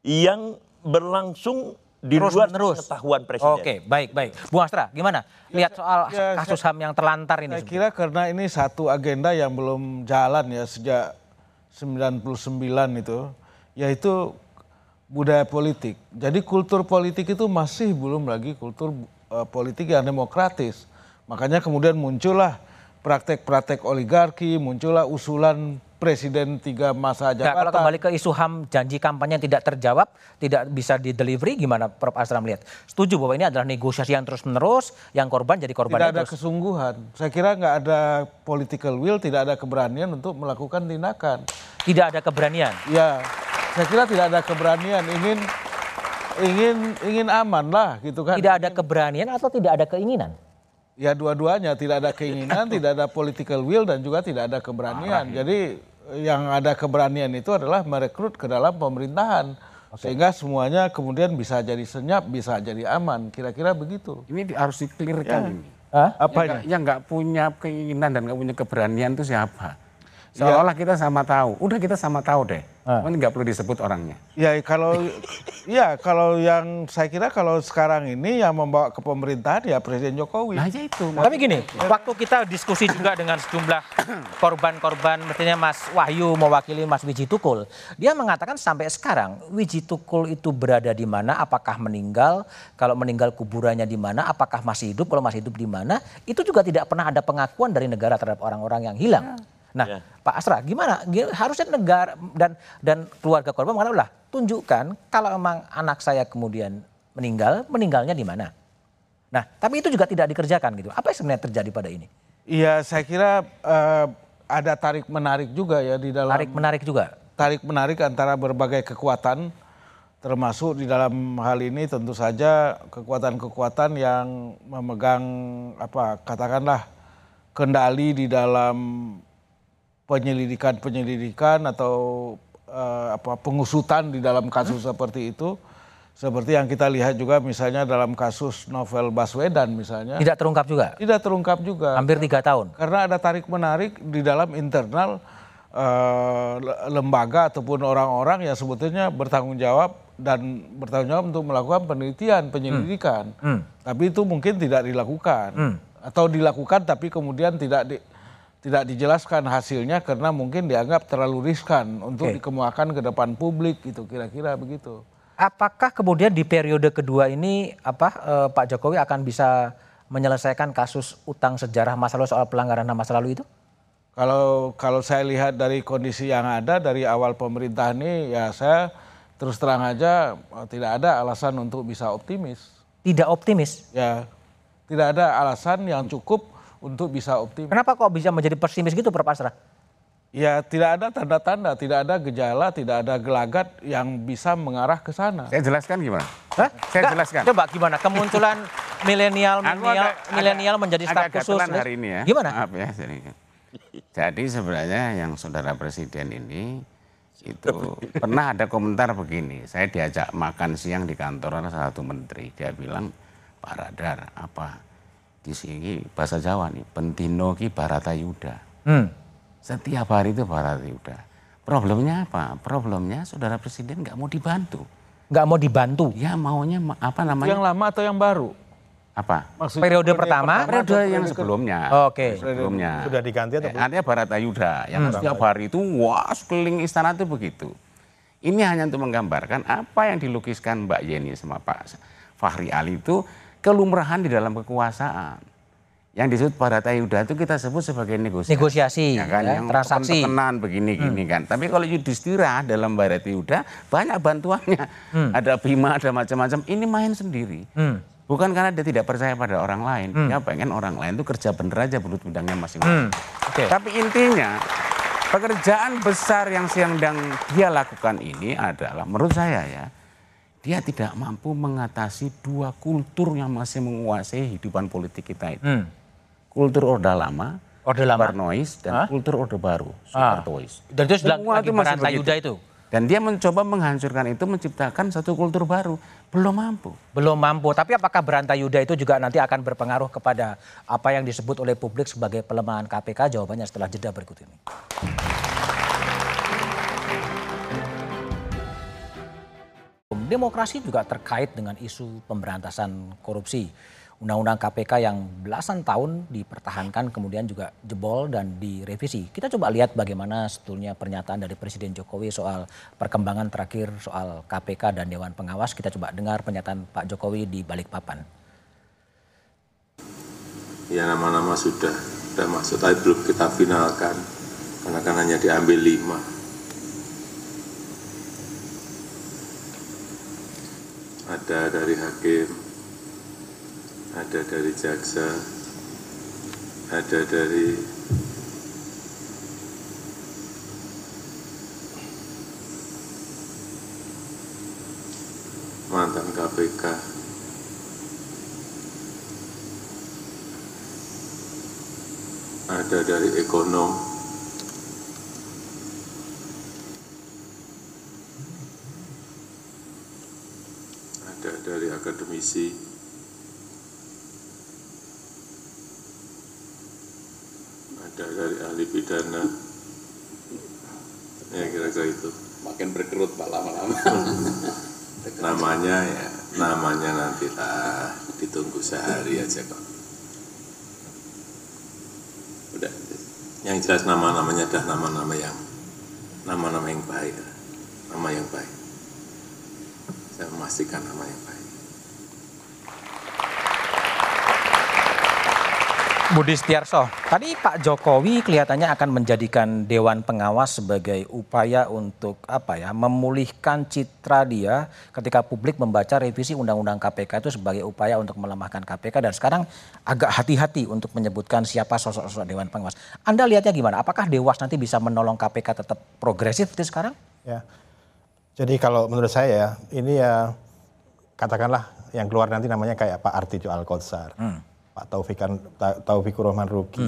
yang berlangsung di Terus luar menerus. pengetahuan presiden. Oke, baik, baik. Bu Astra, gimana? Lihat soal ya, kasus HAM yang terlantar ini. Saya kira karena ini satu agenda yang belum jalan ya sejak 99 itu, yaitu budaya politik. Jadi kultur politik itu masih belum lagi kultur eh, politik yang demokratis. Makanya kemudian muncullah praktek-praktek oligarki, muncullah usulan presiden tiga masa Nah, kalau jabatan. kembali ke isu HAM janji kampanye yang tidak terjawab, tidak bisa di delivery, gimana Prof. Astra melihat? Setuju bahwa ini adalah negosiasi yang terus-menerus, yang korban jadi korban tidak ada terus. kesungguhan. Saya kira nggak ada political will, tidak ada keberanian untuk melakukan tindakan. Tidak ada keberanian. Ya, saya kira tidak ada keberanian ingin ingin ingin aman lah gitu kan. Tidak ada keberanian atau tidak ada keinginan? Ya dua-duanya tidak ada keinginan, tidak ada political will dan juga tidak ada keberanian. Jadi yang ada keberanian itu adalah merekrut ke dalam pemerintahan sehingga semuanya kemudian bisa jadi senyap, bisa jadi aman. Kira-kira begitu. Ini harus dikelirkan ini. Hah? Apanya? Yang nggak- Yang nggak punya keinginan dan nggak punya keberanian itu siapa? Seolah-olah kita sama tahu. Udah kita sama tahu deh. Ini nggak perlu disebut orangnya. Ya kalau ya kalau yang saya kira kalau sekarang ini yang membawa ke pemerintahan ya Presiden Jokowi. Nah ya itu. Tapi gini, waktu kita diskusi juga dengan sejumlah korban-korban, mestinya Mas Wahyu mewakili Mas Wiji Tukul, dia mengatakan sampai sekarang Wiji Tukul itu berada di mana, apakah meninggal, kalau meninggal kuburannya di mana, apakah masih hidup, kalau masih hidup di mana, itu juga tidak pernah ada pengakuan dari negara terhadap orang-orang yang hilang. Nah, Ya. Pak Asra, gimana? Gi- Harusnya negara dan dan keluarga korban mengatakan, lah tunjukkan kalau emang anak saya kemudian meninggal, meninggalnya di mana. Nah, tapi itu juga tidak dikerjakan gitu. Apa yang sebenarnya terjadi pada ini? Iya, saya kira eh, ada tarik menarik juga ya di dalam Tarik menarik juga. tarik menarik antara berbagai kekuatan termasuk di dalam hal ini tentu saja kekuatan-kekuatan yang memegang apa katakanlah kendali di dalam penyelidikan-penyelidikan atau eh, apa pengusutan di dalam kasus seperti itu. Seperti yang kita lihat juga misalnya dalam kasus novel Baswedan misalnya. Tidak terungkap juga. tidak terungkap juga. Hampir tiga tahun. karena ada tarik menarik di dalam internal eh, lembaga ataupun orang-orang yang sebetulnya bertanggung jawab dan bertanggung jawab untuk melakukan penelitian penyelidikan. Tapi itu mungkin tidak dilakukan. Atau dilakukan tapi kemudian tidak di- tidak dijelaskan hasilnya karena mungkin dianggap terlalu riskan untuk Oke. dikemukakan ke depan publik gitu kira-kira begitu. Apakah kemudian di periode kedua ini apa eh, Pak Jokowi akan bisa menyelesaikan kasus utang sejarah masa lalu soal pelanggaran HAM masa lalu itu? Kalau kalau saya lihat dari kondisi yang ada dari awal pemerintah ini ya saya terus terang aja eh, tidak ada alasan untuk bisa optimis. Tidak optimis. Ya tidak ada alasan yang cukup untuk bisa optimis. Kenapa kok bisa menjadi pesimis gitu Prof. Asra? Ya tidak ada tanda-tanda, tidak ada gejala, tidak ada gelagat yang bisa mengarah ke sana. Saya jelaskan gimana? Hah? Saya Nggak, jelaskan. Coba gimana kemunculan milenial milenial menjadi staf khusus. hari ini ya. Gimana? Maaf ya. Jadi, jadi sebenarnya yang saudara presiden ini itu pernah ada komentar begini. Saya diajak makan siang di kantor salah satu menteri. Dia bilang, Pak Radar, apa di sini bahasa Jawa nih, pentino ki baratayuda. Hmm. Setiap hari itu baratayuda. Problemnya apa? Problemnya saudara presiden nggak mau dibantu. Nggak mau dibantu. Ya maunya ma- apa Yang namanya? lama atau yang baru? Apa? Maksudnya Periode pertama? Periode yang sebelumnya. Oke. Sebelumnya. Sudah diganti atau Eh, Artinya Baratayuda yang setiap hari itu wah sekeliling istana itu begitu. Ini hanya untuk menggambarkan apa yang dilukiskan Mbak Yeni sama Pak Fahri Ali itu kelumrahan di dalam kekuasaan. Yang disebut Baratayuda itu kita sebut sebagai negosiasi. Negosiasi, Ya kan, ya, yang transaksi. tekenan begini-gini kan. Tapi kalau Yudhistira dalam Baratayuda banyak bantuannya. Ada Bima, ada macam-macam. Ini main sendiri. Bukan karena dia tidak percaya pada orang lain. Dia pengen orang lain itu kerja bener aja belut bidangnya masing-masing. Oke. Tapi intinya pekerjaan besar yang sedang dia lakukan ini adalah menurut saya ya dia tidak mampu mengatasi dua kultur yang masih menguasai hidupan politik kita itu. Hmm. Kultur Orde Lama, Orde Lama. Parnois, dan Hah? kultur Orde Baru, Ah. Soehartois. Dan itu sedang Semua itu masih begitu. itu. Dan dia mencoba menghancurkan itu, menciptakan satu kultur baru. Belum mampu. Belum mampu. Tapi apakah Barantayuda itu juga nanti akan berpengaruh kepada apa yang disebut oleh publik sebagai pelemahan KPK? Jawabannya setelah jeda berikut ini. Demokrasi juga terkait dengan isu pemberantasan korupsi. Undang-undang KPK yang belasan tahun dipertahankan kemudian juga jebol dan direvisi. Kita coba lihat bagaimana sebetulnya pernyataan dari Presiden Jokowi soal perkembangan terakhir soal KPK dan Dewan Pengawas. Kita coba dengar pernyataan Pak Jokowi di Balikpapan. Ya nama-nama sudah sudah masuk tapi belum kita finalkan karena kan hanya diambil lima. Ada dari hakim, ada dari jaksa, ada dari mantan KPK. ada dari ekonom, ada dari akademisi, ada dari ahli pidana, ya kira-kira itu. makin berkerut pak lama-lama. Namanya ya, namanya nanti lah ditunggu sehari aja kok. Udah, yang jelas nama-namanya adalah nama-nama yang nama-nama yang baik, nama yang baik. Saya memastikan nama yang baik. Budi Setiarso, tadi Pak Jokowi kelihatannya akan menjadikan Dewan Pengawas sebagai upaya untuk apa ya memulihkan citra dia ketika publik membaca revisi Undang-Undang KPK itu sebagai upaya untuk melemahkan KPK dan sekarang agak hati-hati untuk menyebutkan siapa sosok-sosok Dewan Pengawas. Anda lihatnya gimana? Apakah Dewas nanti bisa menolong KPK tetap progresif seperti sekarang? Ya. Jadi kalau menurut saya ya, ini ya katakanlah yang keluar nanti namanya kayak Pak Artijo Alkotsar, Pak Taufikan Ta- Taufikur Rahman Ruki,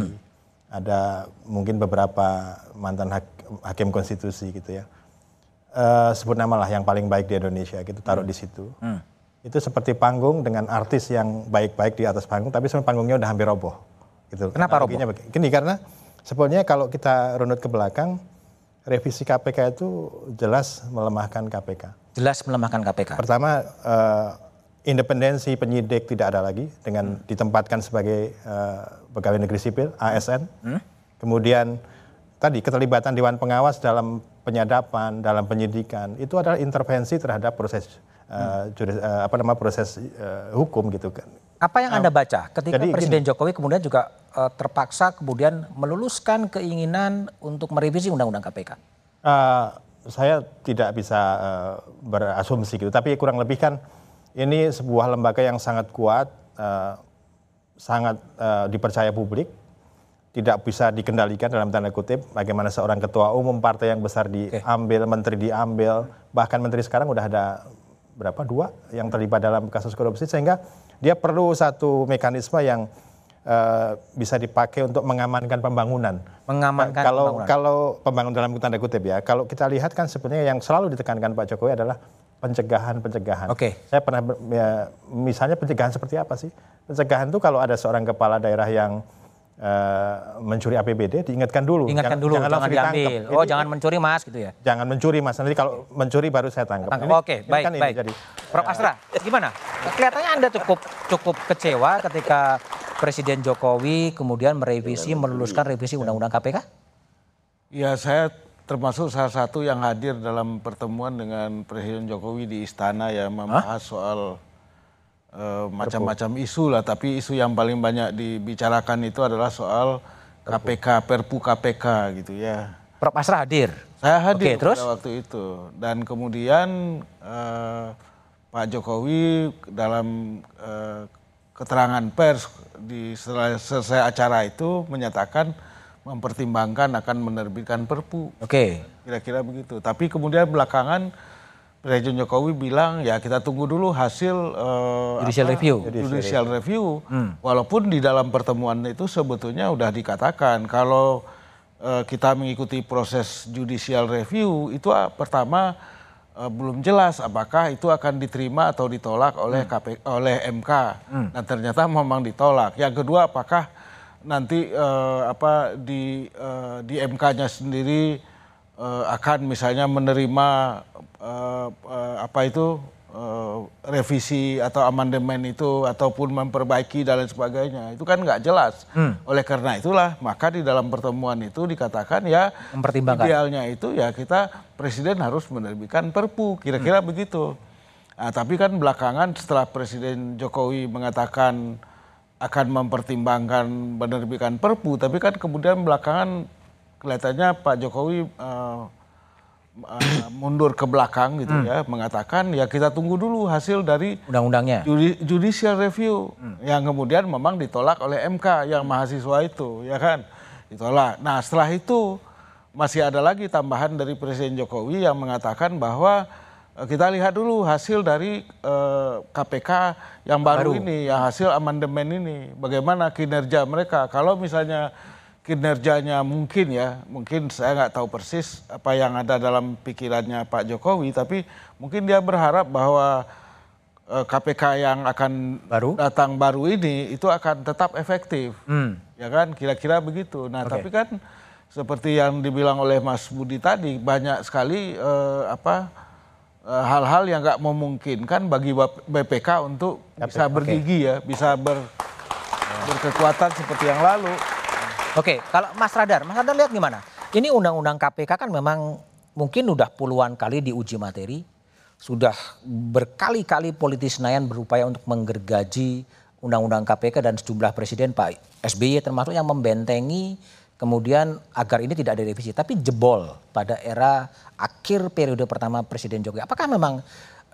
ada mungkin beberapa mantan hak- hakim konstitusi gitu ya. eh, sebut nama lah yang paling baik di Indonesia gitu taruh di situ. Itu seperti panggung dengan artis yang baik-baik di atas panggung, tapi sebenarnya panggungnya udah hampir roboh. Gitu. Kenapa roboh? Gini karena sebetulnya kalau kita runut ke belakang, revisi KPK itu jelas melemahkan KPK. Jelas melemahkan KPK. Pertama eh, independensi penyidik tidak ada lagi dengan ditempatkan sebagai eh, pegawai negeri sipil ASN. Kemudian tadi keterlibatan dewan pengawas dalam penyadapan, dalam penyidikan itu adalah intervensi terhadap proses eh, juris- eh, apa nama proses eh, hukum gitu kan. Apa yang Anda baca ketika jadi Presiden Jokowi kemudian juga eh, terpaksa kemudian meluluskan keinginan untuk merevisi Undang-Undang KPK? Eh, saya tidak bisa eh, berasumsi gitu, tapi kurang lebih kan ini sebuah lembaga yang sangat kuat, eh, sangat eh, dipercaya publik, tidak bisa dikendalikan dalam tanda kutip. Bagaimana seorang ketua umum partai yang besar diambil, menteri diambil, bahkan menteri sekarang udah ada berapa dua yang terlibat dalam kasus korupsi, sehingga dia perlu satu mekanisme yang eh, bisa dipakai untuk mengamankan pembangunan. Mengamankan kalau pembangunan. kalau pembangunan dalam tanda kutip ya, kalau kita lihat kan sebenarnya yang selalu ditekankan Pak Jokowi adalah pencegahan pencegahan. Oke. Saya pernah ya, misalnya pencegahan seperti apa sih? Pencegahan itu kalau ada seorang kepala daerah yang eh, mencuri APBD diingatkan dulu. Ingatkan dulu, jangan, langsung ditangkap. diambil. Oh, Ini- jangan mencuri mas gitu ya. jangan mencuri mas. Nanti kalau mencuri baru saya tangkap. Tangkap. Ini- Oke, ini baik, kan ini, baik. jadi, Prof Asra, gimana? Kelihatannya Anda cukup cukup kecewa ketika Presiden Jokowi kemudian merevisi, meluluskan revisi Undang-Undang KPK? Ya saya termasuk salah satu yang hadir dalam pertemuan dengan Presiden Jokowi di istana ya membahas soal eh, macam-macam isu lah. Tapi isu yang paling banyak dibicarakan itu adalah soal KPK, Perpu KPK gitu ya. Prof Asra hadir. Saya hadir Oke, terus? pada waktu itu dan kemudian eh, Pak Jokowi dalam eh, keterangan pers di setelah selesai acara itu menyatakan mempertimbangkan akan menerbitkan Perpu. Oke. Kira-kira begitu. Tapi kemudian belakangan Presiden Jokowi bilang ya kita tunggu dulu hasil eh, Judicial review. judicial review. Walaupun di dalam pertemuan itu sebetulnya udah dikatakan kalau eh, kita mengikuti proses judicial review itu ah, pertama eh, belum jelas apakah itu akan diterima atau ditolak oleh KP, oleh MK. Dan ternyata memang ditolak. Yang kedua apakah nanti eh, apa di eh, di MK-nya sendiri eh, akan misalnya menerima eh, eh, apa itu eh, revisi atau amandemen itu ataupun memperbaiki dan lain sebagainya itu kan nggak jelas. Oleh karena itulah maka di dalam pertemuan itu dikatakan ya Mempertimbangkan. idealnya itu ya kita presiden harus menerbitkan Perpu kira-kira begitu. Nah, tapi kan belakangan setelah Presiden Jokowi mengatakan akan mempertimbangkan menerbitkan Perpu, tapi kan kemudian belakangan kelihatannya Pak Jokowi eh, mundur ke belakang gitu ya, mengatakan ya kita tunggu dulu hasil dari Undang-undangnya. judi- judicial review. Yang kemudian memang ditolak oleh MK yang mahasiswa itu ya kan? Ditolak. Nah setelah itu masih ada lagi tambahan dari Presiden Jokowi yang mengatakan bahwa kita lihat dulu hasil dari eh, KPK yang baru, ini, yang hasil amandemen ini, bagaimana kinerja mereka. Kalau misalnya kinerjanya mungkin ya, mungkin saya nggak tahu persis apa yang ada dalam pikirannya Pak Jokowi, tapi mungkin dia berharap bahwa eh, KPK yang akan Baru? datang baru ini itu akan tetap efektif, ya kan? Kira-kira begitu. Nah, tapi kan seperti yang dibilang oleh Mas Budi tadi, banyak sekali eh, apa eh, hal-hal yang nggak memungkinkan bagi BPK untuk bisa bergigi ya, bisa ber, berkekuatan seperti yang lalu. Oke, kalau Mas Radar, Mas Radar lihat gimana? Ini undang-undang KPK kan memang mungkin udah puluhan kali diuji materi, sudah berkali-kali politis Senayan berupaya untuk menggergaji undang-undang KPK dan sejumlah presiden Pak SBY termasuk yang membentengi kemudian agar ini tidak direvisi, tapi jebol pada era akhir periode pertama Presiden Jokowi. Apakah memang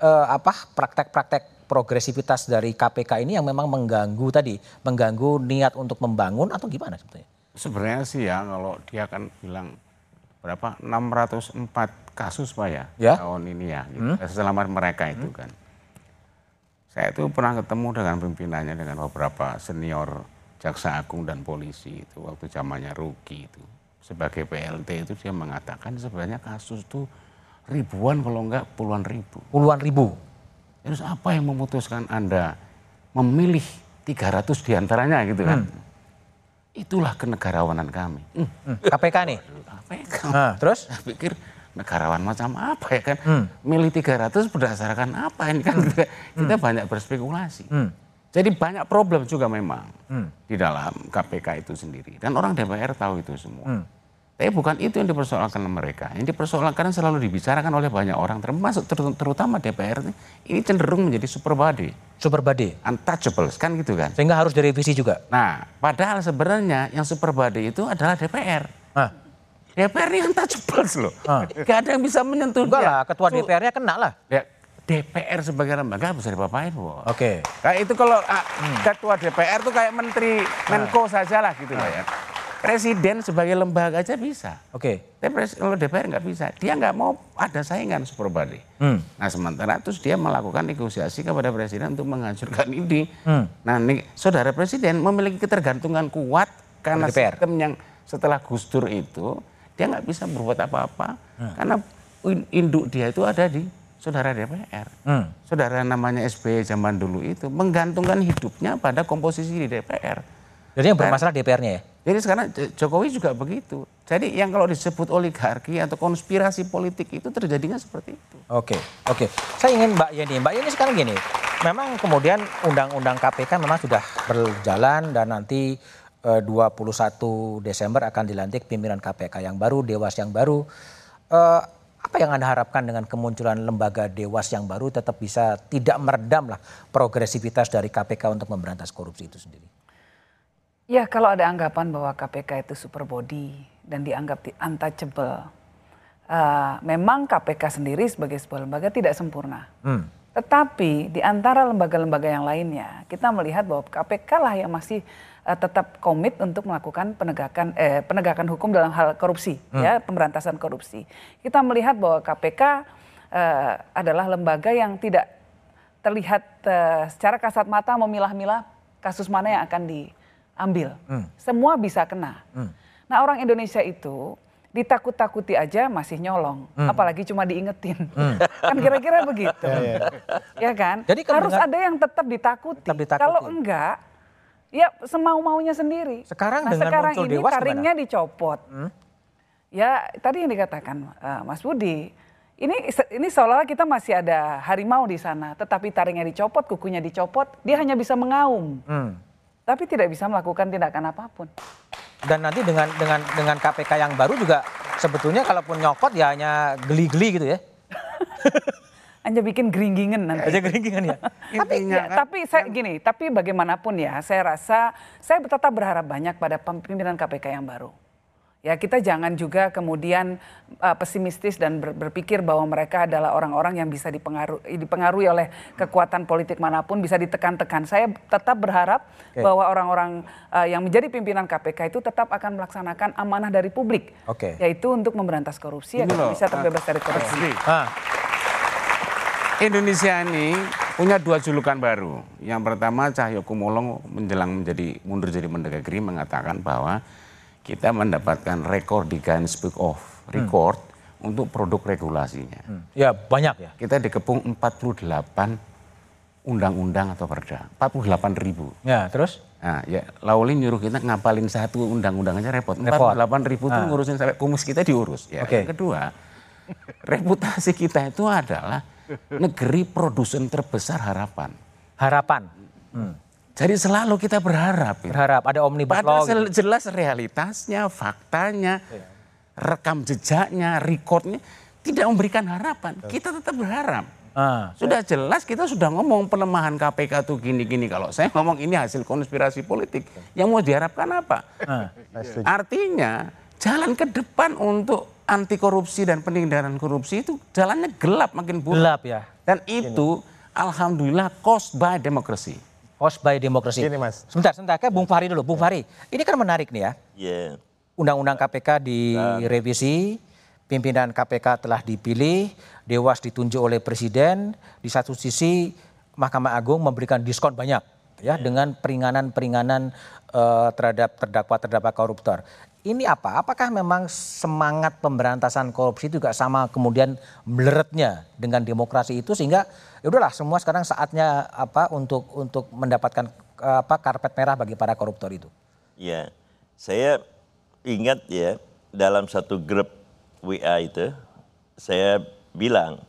eh, apa praktek-praktek progresivitas dari KPK ini yang memang mengganggu tadi, mengganggu niat untuk membangun atau gimana sebetulnya? Sebenarnya sih ya kalau dia kan bilang berapa 604 kasus pak ya, Ya. tahun ini ya gitu. selama mereka itu kan. Saya itu pernah ketemu dengan pimpinannya dengan beberapa senior jaksa agung dan polisi itu waktu zamannya Ruki itu sebagai PLT itu dia mengatakan sebenarnya kasus itu ribuan kalau enggak puluhan ribu. Puluhan ribu. Terus apa yang memutuskan Anda memilih 300 di antaranya gitu kan? Hmm. Itulah kenegarawanan kami. Hmm, Hmm, KPK nih. KPK. Nah, terus? Saya pikir negarawan macam apa ya kan? Hmm. Milih 300 berdasarkan apa ini kan kita, kita banyak berspekulasi. Hmm. Jadi banyak problem juga memang Hmm. di dalam KPK itu sendiri. Dan orang DPR tahu itu semua. Hmm. Tapi bukan itu yang dipersoalkan mereka. Yang dipersoalkan selalu dibicarakan oleh banyak orang, termasuk ter- terutama DPR ini, ini cenderung menjadi super body, Super body. untouchables kan gitu kan. Sehingga harus direvisi juga. Nah, padahal sebenarnya yang super body itu adalah DPR. Nah, DPR ini untouchables loh. Ah. Gak ada yang bisa menyentuh enggak dia. lah, ketua DPR-nya kena lah. Ya, DPR sebagai lembaga bisa dipapain, Bu. Oke. Kayak itu kalau ah, ketua DPR tuh kayak menteri Menko saja lah gitu loh ya. Presiden sebagai lembaga aja bisa. Oke. Tapi pres- kalau DPR nggak bisa, dia nggak mau ada saingan super body. Hmm. Nah sementara terus dia melakukan negosiasi kepada presiden untuk menghancurkan ini. Hmm. Nah nih, saudara presiden memiliki ketergantungan kuat karena DPR. sistem yang setelah Gus Dur itu dia nggak bisa berbuat apa-apa Hmm. karena in- induk dia itu ada di saudara DPR. Hmm. Saudara namanya SBY zaman dulu itu menggantungkan hidupnya pada komposisi di DPR. Jadi yang bermasalah DPR-nya ya? Jadi sekarang Jokowi juga begitu. Jadi yang kalau disebut oligarki atau konspirasi politik itu terjadinya seperti itu. Oke, oke. Saya ingin Mbak Yeni. Mbak Yeni sekarang gini, memang kemudian undang-undang KPK memang sudah berjalan dan nanti eh, 21 Desember akan dilantik pimpinan KPK yang baru, Dewas yang baru. Eh, apa yang Anda harapkan dengan kemunculan lembaga Dewas yang baru tetap bisa tidak meredam lah progresivitas dari KPK untuk memberantas korupsi itu sendiri? Ya kalau ada anggapan bahwa KPK itu super body dan dianggap di- untouchable. eh, memang KPK sendiri sebagai sebuah lembaga tidak sempurna. Hmm. Tetapi di antara lembaga-lembaga yang lainnya, kita melihat bahwa KPK lah yang masih eh, tetap komit untuk melakukan penegakan eh, penegakan hukum dalam hal korupsi, ya pemberantasan korupsi. Kita melihat bahwa KPK eh, adalah lembaga yang tidak terlihat eh, secara kasat mata memilah-milah kasus mana yang akan diambil. Semua bisa kena. Nah orang Indonesia itu ditakut-takuti aja masih nyolong, apalagi cuma diingetin. kan kira-kira begitu. ya kan? Jadi Harus ada yang tetap ditakuti. Tetap ditakuti. Kalau enggak, ya semau-maunya sendiri. Sekarang nah, dengan sekarang muncul ini Dewas taringnya dicopot. Ya tadi yang dikatakan eh, Mas Budi, ini ini seolah-olah kita masih ada harimau di sana, tetapi taringnya dicopot, kukunya dicopot, dia hanya bisa mengaum, Hmm. tapi tidak bisa melakukan tindakan apa pun. Dan nanti dengan dengan dengan KPK yang baru juga sebetulnya kalaupun nyokot ya hanya geli-geli gitu ya. Hanya bikin geringgingan nanti. Aja geringan ya. tapi ya, kan- tapi saya gini, tapi bagaimanapun ya, saya rasa saya tetap berharap banyak pada pimpinan KPK yang baru. Ya kita jangan juga kemudian uh, pesimistis dan ber- berpikir bahwa mereka adalah orang-orang yang bisa dipengaruhi, dipengaruhi oleh kekuatan politik mana pun bisa ditekan-tekan. Saya tetap berharap Oke. bahwa orang-orang uh, yang menjadi pimpinan KPK itu tetap akan melaksanakan amanah dari publik, Oke. yaitu untuk memberantas korupsi agar bisa terbebas dari korupsi. Ah, Indonesia ini punya dua julukan baru. Yang pertama Cahyo Kumolo menjelang menjadi mundur jadi Mendagri mengatakan bahwa kita mendapatkan rekor di Guinness Book of Record untuk produk regulasinya. ya banyak ya. Kita dikepung 48 undang-undang atau perda. 48 ribu. Ya, terus? Nah, ya Lauli nyuruh kita ngapalin satu undang-undang aja repot. Repot. 48 ribu itu Ah. ngurusin sampai kumis kita diurus. Ya. Oke. Yang kedua, reputasi kita itu adalah negeri produsen terbesar harapan. Harapan. Jadi selalu kita berharap. ya. Berharap ada omnibus law. Padahal gitu. jelas realitasnya, faktanya, rekam jejaknya, recordnya tidak memberikan harapan. Kita tetap berharap. Ah, Sudah jelas kita sudah ngomong pelemahan KPK tuh gini-gini. Kalau saya ngomong ini hasil konspirasi politik. Yang mau diharapkan apa? ah. Artinya jalan ke depan untuk anti korupsi dan penindakan korupsi itu jalannya gelap makin buruk. Gelap ya. Dan itu alhamdulillah cost by democracy. Host by demokrasi. Gini, Mas. Sebentar, sebentar. Kayak Bung Fahri dulu. Bung Fahri, ini kan menarik nih ya. Ya. Undang-undang KPK direvisi, pimpinan KPK telah dipilih, Dewas ditunjuk oleh Presiden, di satu sisi Mahkamah Agung memberikan diskon banyak ya dengan peringanan-peringanan uh, terhadap terdakwa-terdakwa koruptor. Ini apa? Apakah memang semangat pemberantasan korupsi juga sama kemudian meleretnya dengan demokrasi itu sehingga ya udahlah semua sekarang saatnya apa untuk untuk mendapatkan apa karpet merah bagi para koruptor itu. Ya, saya ingat ya dalam satu grup WA itu saya bilang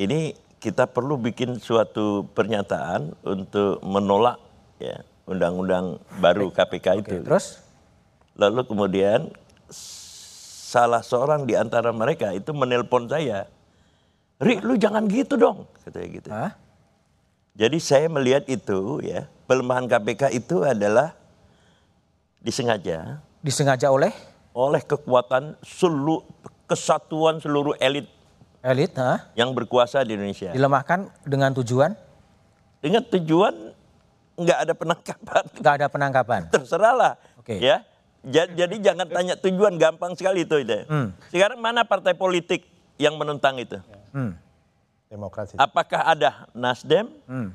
ini kita perlu bikin suatu pernyataan untuk menolak ya undang-undang baru KPK itu. terus? Lalu kemudian salah seorang di antara mereka itu menelpon saya. Ri, lu jangan gitu dong, katanya gitu. Hah? Jadi saya melihat itu ya, pelemahan KPK itu adalah disengaja. Disengaja oleh? Oleh kekuatan seluruh kesatuan seluruh elit. Elit, ha? Yang berkuasa di Indonesia. Dilemahkan dengan tujuan? Dengan tujuan nggak ada penangkapan. Nggak ada penangkapan. Terserahlah. Oke. Ya. Jadi jangan tanya tujuan gampang sekali itu. itu. Hmm. Sekarang mana partai politik yang menentang itu? Hmm. Demokrasi. Apakah ada Nasdem? Hmm.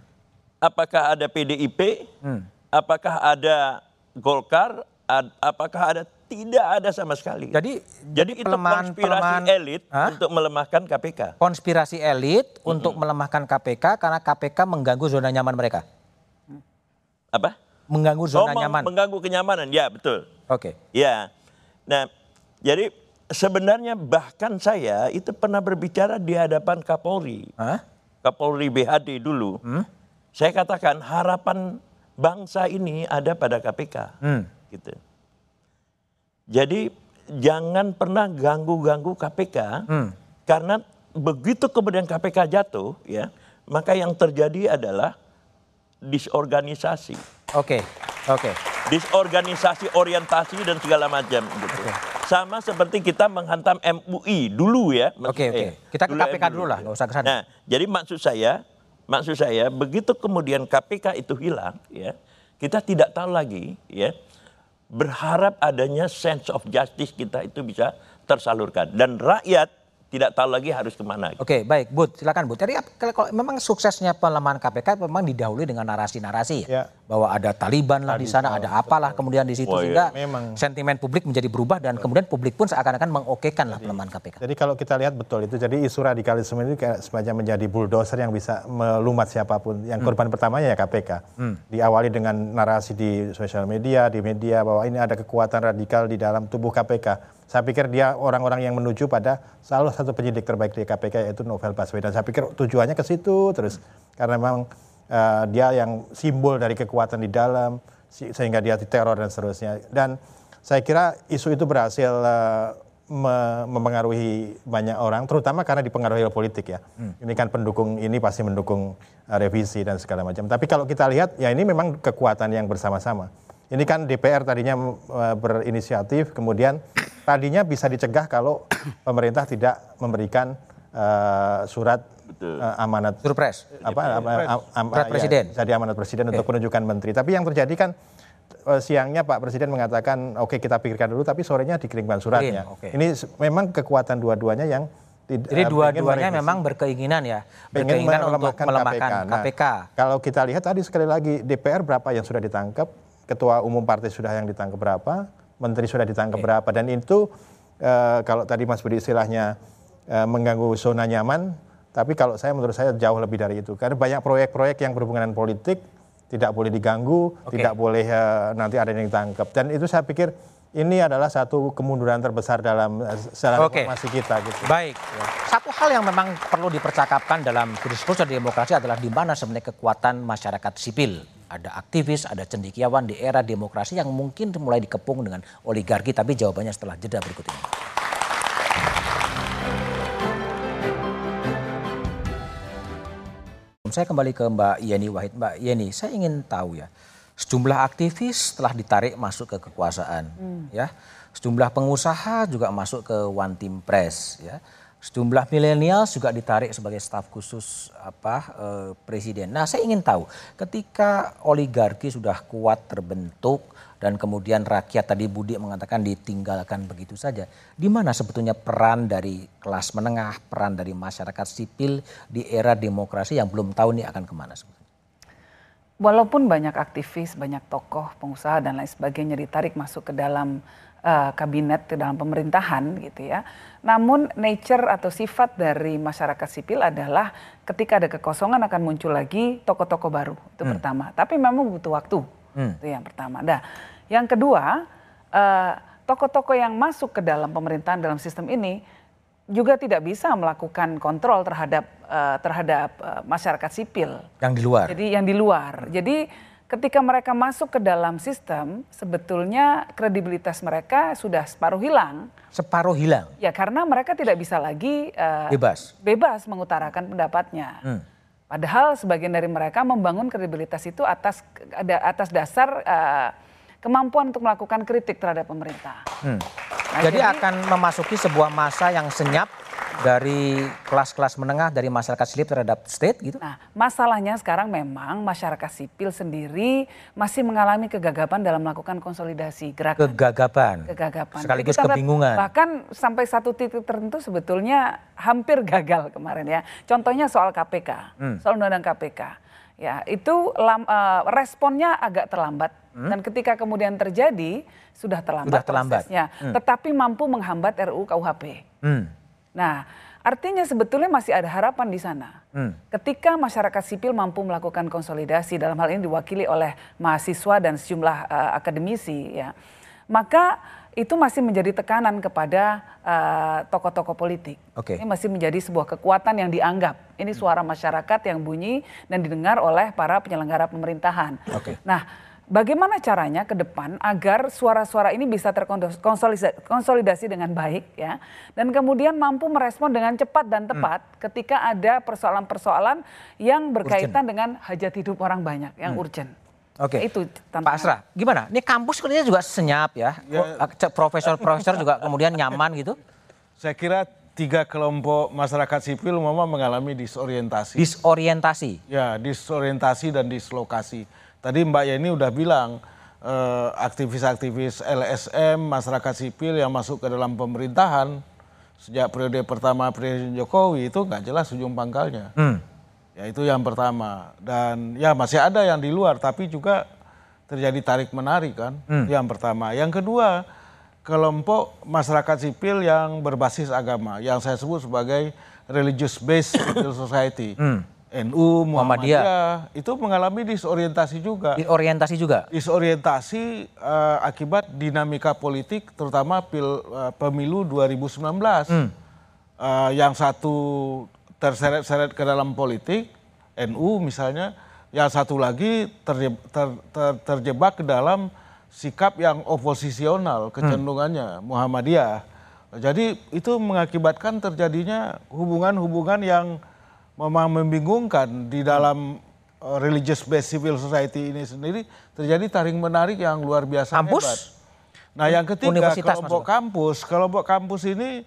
Apakah ada PDIP? Hmm. Apakah ada Golkar? Ad- apakah ada? Tidak ada sama sekali. Jadi Jadi itu pelemahan- konspirasi pelemahan- elit Hah? untuk melemahkan KPK. konspirasi elit untuk melemahkan KPK karena KPK mengganggu zona nyaman mereka. Apa? Mengganggu Oh, zona meng- nyaman. mengganggu kenyamanan. Ya, betul. Oke. Ya. Nah, jadi sebenarnya bahkan saya itu pernah berbicara di hadapan Kapolri. Hah? Kapolri BHD dulu. Hmm? Saya katakan harapan bangsa ini ada pada KPK. Hmm. Gitu. Jadi jangan pernah ganggu-ganggu KPK Hmm. karena begitu kemudian KPK jatuh ya, maka yang terjadi adalah disorganisasi. Oke. Oke. Disorganisasi, orientasi dan segala macam gitu. Sama seperti kita menghantam MUI dulu ya. Oke, oke. saya. Kita ke KPK MUI. dulu lah, nggak usah ke sana. Nah, jadi maksud saya, maksud saya begitu kemudian KPK itu hilang ya, kita tidak tahu lagi ya, berharap adanya sense of justice kita itu bisa tersalurkan dan rakyat tidak tahu lagi harus ke mana. Oke, baik, Bud, silakan Bud. Jadi kalau, memang suksesnya pelemahan KPK memang didahului dengan narasi-narasi ya, Ya. bahwa ada Taliban lah di sana, ada apalah kemudian di situ Oh, sehingga iya. Memang. sentimen publik menjadi berubah dan kemudian publik pun seakan-akan mengokekan lah pelemahan KPK. Jadi kalau kita lihat betul itu, jadi isu radikalisme ini kayak semacam menjadi bulldozer yang bisa melumat siapa pun. Yang korban pertamanya ya KPK. Diawali dengan narasi di sosial media, di media bahwa ini ada kekuatan radikal di dalam tubuh KPK. Saya pikir dia orang-orang yang menuju pada salah satu penyidik terbaik di KPK yaitu Novel Baswedan. Saya pikir tujuannya ke situ terus karena memang eh, dia yang simbol dari kekuatan di dalam sehingga dia diteror dan seterusnya. Dan saya kira isu itu berhasil eh, me- mempengaruhi banyak orang, terutama karena dipengaruhi oleh politik ya. Ini kan pendukung ini pasti mendukung eh, revisi dan segala macam. Tapi kalau kita lihat, ya ini memang kekuatan yang bersama-sama. Ini kan DPR tadinya eh, berinisiatif, kemudian tadinya bisa dicegah kalau pemerintah tidak memberikan eh, surat eh, amanat Surprise. apa, apa am- am- Surat ya, presiden. jadi amanat presiden untuk penunjukan menteri. Tapi yang terjadi kan eh, siangnya Pak Presiden mengatakan oke kita pikirkan dulu, tapi sorenya dikirimkan suratnya. Oke. Ini memang kekuatan dua-duanya yang tid- Jadi dua-duanya memang berkeinginan ya, berkeinginan untuk melemahkan melemahkan Nah, KPK. kalau kita lihat tadi sekali lagi DPR berapa yang sudah ditangkap, ketua umum partai sudah yang ditangkap berapa, menteri sudah ditangkap berapa, dan itu eh, kalau tadi Mas Budi istilahnya eh, mengganggu zona nyaman, tapi kalau saya menurut saya jauh lebih dari itu, karena banyak proyek-proyek yang berhubungan dengan politik tidak boleh diganggu, Oke. tidak boleh eh, nanti ada yang ditangkap, dan itu saya pikir ini adalah satu kemunduran terbesar dalam secara reformasi kita. Gitu. Baik. Satu hal yang memang perlu dipercakapkan dalam diskursus demokrasi adalah di mana sebenarnya kekuatan masyarakat sipil. Ada aktivis, ada cendikiawan di era demokrasi yang mungkin mulai dikepung dengan oligarki, tapi jawabannya setelah jeda berikut ini. Saya kembali ke Mbak Yeni Wahid. Mbak Yeni, saya ingin tahu ya, sejumlah aktivis telah ditarik masuk ke kekuasaan, ya. Sejumlah pengusaha juga masuk ke One Team Press, ya. Sejumlah milenial juga ditarik sebagai staf khusus apa eh, presiden. Nah, saya ingin tahu, ketika oligarki sudah kuat terbentuk dan kemudian rakyat tadi Budi mengatakan ditinggalkan begitu saja, di mana sebetulnya peran dari kelas menengah, peran dari masyarakat sipil di era demokrasi yang belum tahu nih akan ke mana sebetulnya? walaupun banyak aktivis, banyak tokoh, pengusaha dan lain sebagainya ditarik masuk ke dalam uh, kabinet, ke dalam pemerintahan gitu ya. Namun nature atau sifat dari masyarakat sipil adalah ketika ada kekosongan akan muncul lagi tokoh-tokoh baru itu hmm. pertama. Tapi memang butuh waktu hmm. itu yang pertama. Nah, yang kedua uh, tokoh-tokoh yang masuk ke dalam pemerintahan dalam sistem ini juga tidak bisa melakukan kontrol terhadap uh, terhadap uh, masyarakat sipil yang di luar. Jadi yang di luar. Jadi ketika mereka masuk ke dalam sistem, sebetulnya kredibilitas mereka sudah separuh hilang. Separuh hilang. Ya karena mereka tidak bisa lagi uh, bebas bebas mengutarakan pendapatnya. Hmm. Padahal sebagian dari mereka membangun kredibilitas itu atas ada atas dasar uh, kemampuan untuk melakukan kritik terhadap pemerintah. Hmm. Nah, jadi, jadi akan memasuki sebuah masa yang senyap dari kelas-kelas menengah dari masyarakat sipil terhadap state gitu? Nah, masalahnya sekarang memang masyarakat sipil sendiri masih mengalami kegagapan dalam melakukan konsolidasi gerakan. Kegagapan. Kegagapan. Sekaligus Kita kebingungan. Bahkan sampai satu titik tertentu sebetulnya hampir gagal kemarin ya. Contohnya soal KPK, hmm. soal undang-undang KPK Ya, itu lam, uh, responnya agak terlambat hmm? dan ketika kemudian terjadi sudah terlambat, sudah terlambat. prosesnya, hmm. tetapi mampu menghambat RUU KUHP. Hmm. Nah, artinya sebetulnya masih ada harapan di sana. Hmm. Ketika masyarakat sipil mampu melakukan konsolidasi dalam hal ini diwakili oleh mahasiswa dan sejumlah uh, akademisi, ya, maka itu masih menjadi tekanan kepada eh, tokoh-tokoh uh, politik. Okay. Ini masih menjadi sebuah kekuatan yang dianggap. Ini suara masyarakat yang bunyi dan didengar oleh para penyelenggara pemerintahan. Okay. Nah, bagaimana caranya ke depan agar suara-suara ini bisa terkonsolidasi dengan baik ya dan kemudian mampu merespon dengan cepat dan tepat hmm. ketika ada persoalan-persoalan yang berkaitan urgent. dengan hajat hidup orang banyak yang hmm. urgent. Oke. Okay. Itu tantangan. Pak Asra, gimana? Ini kampus kelihatannya juga senyap ya. ya. Profesor-profesor juga kemudian nyaman gitu. Saya kira tiga kelompok masyarakat sipil memang mengalami disorientasi. Disorientasi. Ya, disorientasi dan dislokasi. Tadi Mbak Yeni udah bilang eh, aktivis-aktivis LSM, masyarakat sipil yang masuk ke dalam pemerintahan sejak periode pertama Presiden Jokowi itu nggak jelas ujung pangkalnya. Hmm. Ya itu yang pertama. Dan ya masih ada yang di luar tapi juga terjadi tarik menarik kan. Hmm. Yang pertama. Yang kedua, kelompok masyarakat sipil yang berbasis agama yang saya sebut sebagai religious based civil society. Hmm. NU, Muhammadiyah, Muhammadiyah itu mengalami disorientasi juga. Disorientasi juga. Disorientasi uh, akibat dinamika politik terutama pil, uh, pemilu 2019. Hmm. Uh, yang satu terseret-seret ke dalam politik, NU misalnya, yang satu lagi terjebak, ter, ter, terjebak ke dalam sikap yang oposisional kecenderungannya hmm. Muhammadiyah. Jadi itu mengakibatkan terjadinya hubungan-hubungan yang memang membingungkan di dalam uh, religious based civil society ini sendiri terjadi taring menarik yang luar biasa kampus? hebat. Nah yang ketiga kelompok kampus, kelompok kampus ini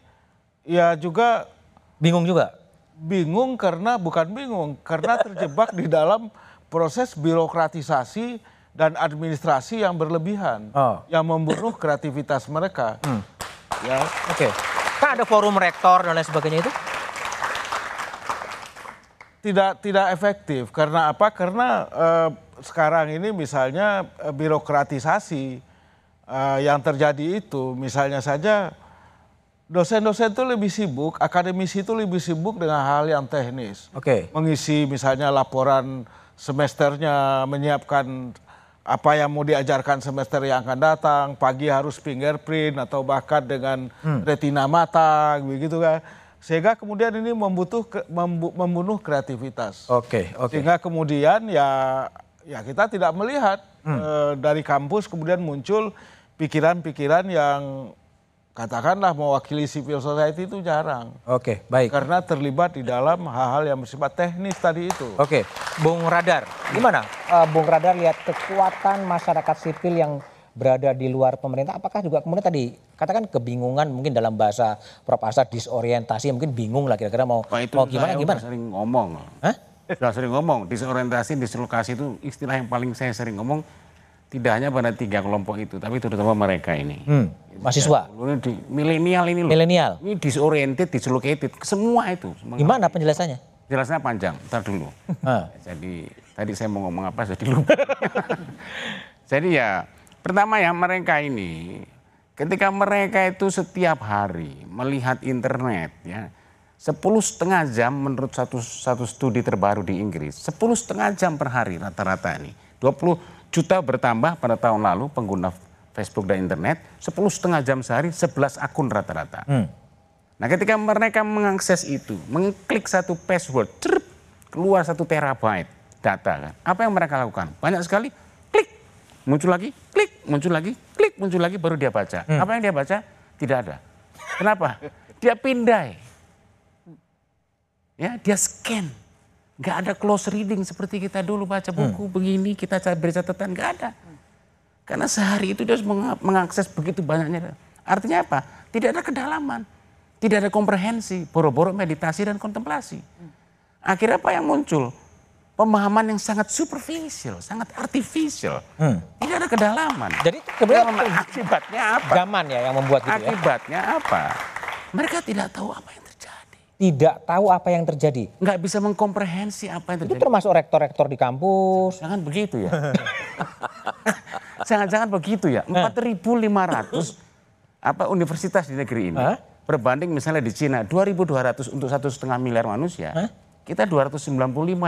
ya juga bingung juga bingung karena bukan bingung karena terjebak di dalam proses birokratisasi dan administrasi yang berlebihan oh. yang membunuh kreativitas mereka. Hmm. Ya, oke. Okay. Kan ada forum rektor dan lain sebagainya itu? Tidak tidak efektif karena apa? Karena eh, sekarang ini misalnya eh, birokratisasi eh, yang terjadi itu misalnya saja dosen-dosen itu lebih sibuk, akademisi itu lebih sibuk dengan hal yang teknis. Oke. Okay. Mengisi misalnya laporan semesternya, menyiapkan apa yang mau diajarkan semester yang akan datang, pagi harus fingerprint atau bahkan dengan hmm. retina mata, begitu kan. Sehingga kemudian ini membutuh membunuh kreativitas. Oke, okay, oke. Okay. Sehingga kemudian ya ya kita tidak melihat hmm. e, dari kampus kemudian muncul pikiran-pikiran yang katakanlah mewakili civil society itu jarang. Oke, baik. Karena terlibat di dalam hal-hal yang bersifat teknis tadi itu. Oke, Bung Radar, gimana uh, Bung Radar lihat kekuatan masyarakat sipil yang berada di luar pemerintah, apakah juga kemudian tadi katakan kebingungan mungkin dalam bahasa Prof. Asad disorientasi, mungkin bingung lah kira-kira mau, Pak, itu mau gimana gimana? sering ngomong. Hah? Sudah sering ngomong, disorientasi, dislokasi itu istilah yang paling saya sering ngomong tidak hanya pada tiga kelompok itu, tapi terutama mereka ini. Hmm, mahasiswa. Di milenial ini loh. Milenial. Ini disoriented, dislocated, semua itu. Gimana penjelasannya? Jelasnya panjang, ntar dulu. Jadi Tadi saya mau ngomong apa jadi lupa. jadi ya pertama ya mereka ini ketika mereka itu setiap hari melihat internet ya sepuluh setengah jam menurut satu satu studi terbaru di Inggris sepuluh setengah jam per hari rata-rata ini 20 juta bertambah pada tahun lalu pengguna Facebook dan internet 10 setengah jam sehari 11 akun rata-rata. Nah ketika mereka mengakses itu, mengklik satu password, cerp, keluar satu terabyte data kan. Apa yang mereka lakukan? Banyak sekali, klik, muncul lagi, klik, muncul lagi, klik, muncul lagi, baru dia baca. Apa yang dia baca? Tidak ada. Kenapa? Dia pindai. Ya, dia scan. Nggak ada close reading seperti kita dulu baca buku begini, kita beri catatan, nggak ada. Karena sehari itu dia harus menga- mengakses begitu banyaknya. Artinya apa? Tidak ada kedalaman. Tidak ada komprehensi, boro-boro meditasi dan kontemplasi. Akhirnya apa yang muncul? Pemahaman yang sangat superficial, sangat artificial. Tidak ada kedalaman. Jadi kemudian akibatnya apa? zaman ya yang membuat gitu ya. Akibatnya apa? Mereka tidak tahu apa yang terjadi. Tidak tahu apa yang terjadi. Nggak bisa mengkomprehensi apa yang Itu terjadi. termasuk rektor-rektor di kampus. Jangan begitu ya. Jangan-jangan begitu ya. 4.500 apa universitas di negeri ini. Hah? Berbanding misalnya di Cina 2.200 untuk satu setengah miliar manusia. Kita 295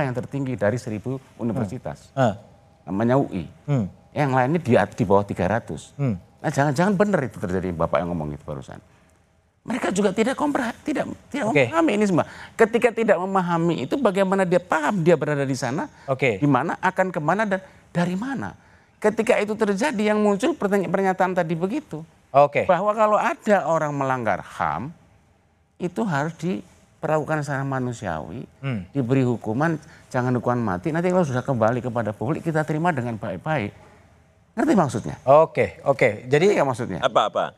yang tertinggi dari 1.000 universitas. Ah. Namanya UI. Hmm. Yang lainnya di, di bawah 300. Nah jangan-jangan benar itu terjadi Bapak yang ngomong itu barusan. Mereka juga tidak kompre, tidak tidak Oke. memahami ini semua. Ketika tidak memahami itu bagaimana dia paham dia berada di sana, Oke. di mana akan ke mana dan dari mana. Ketika itu terjadi yang muncul pernyataan tadi begitu Oke. bahwa kalau ada orang melanggar HAM itu harus diperlakukan secara manusiawi, Hmm. diberi hukuman, jangan hukuman mati. Nanti kalau sudah kembali kepada publik kita terima dengan baik-baik. Ngerti maksudnya? Oke, oke. Jadi Jadi ya maksudnya? Apa-apa?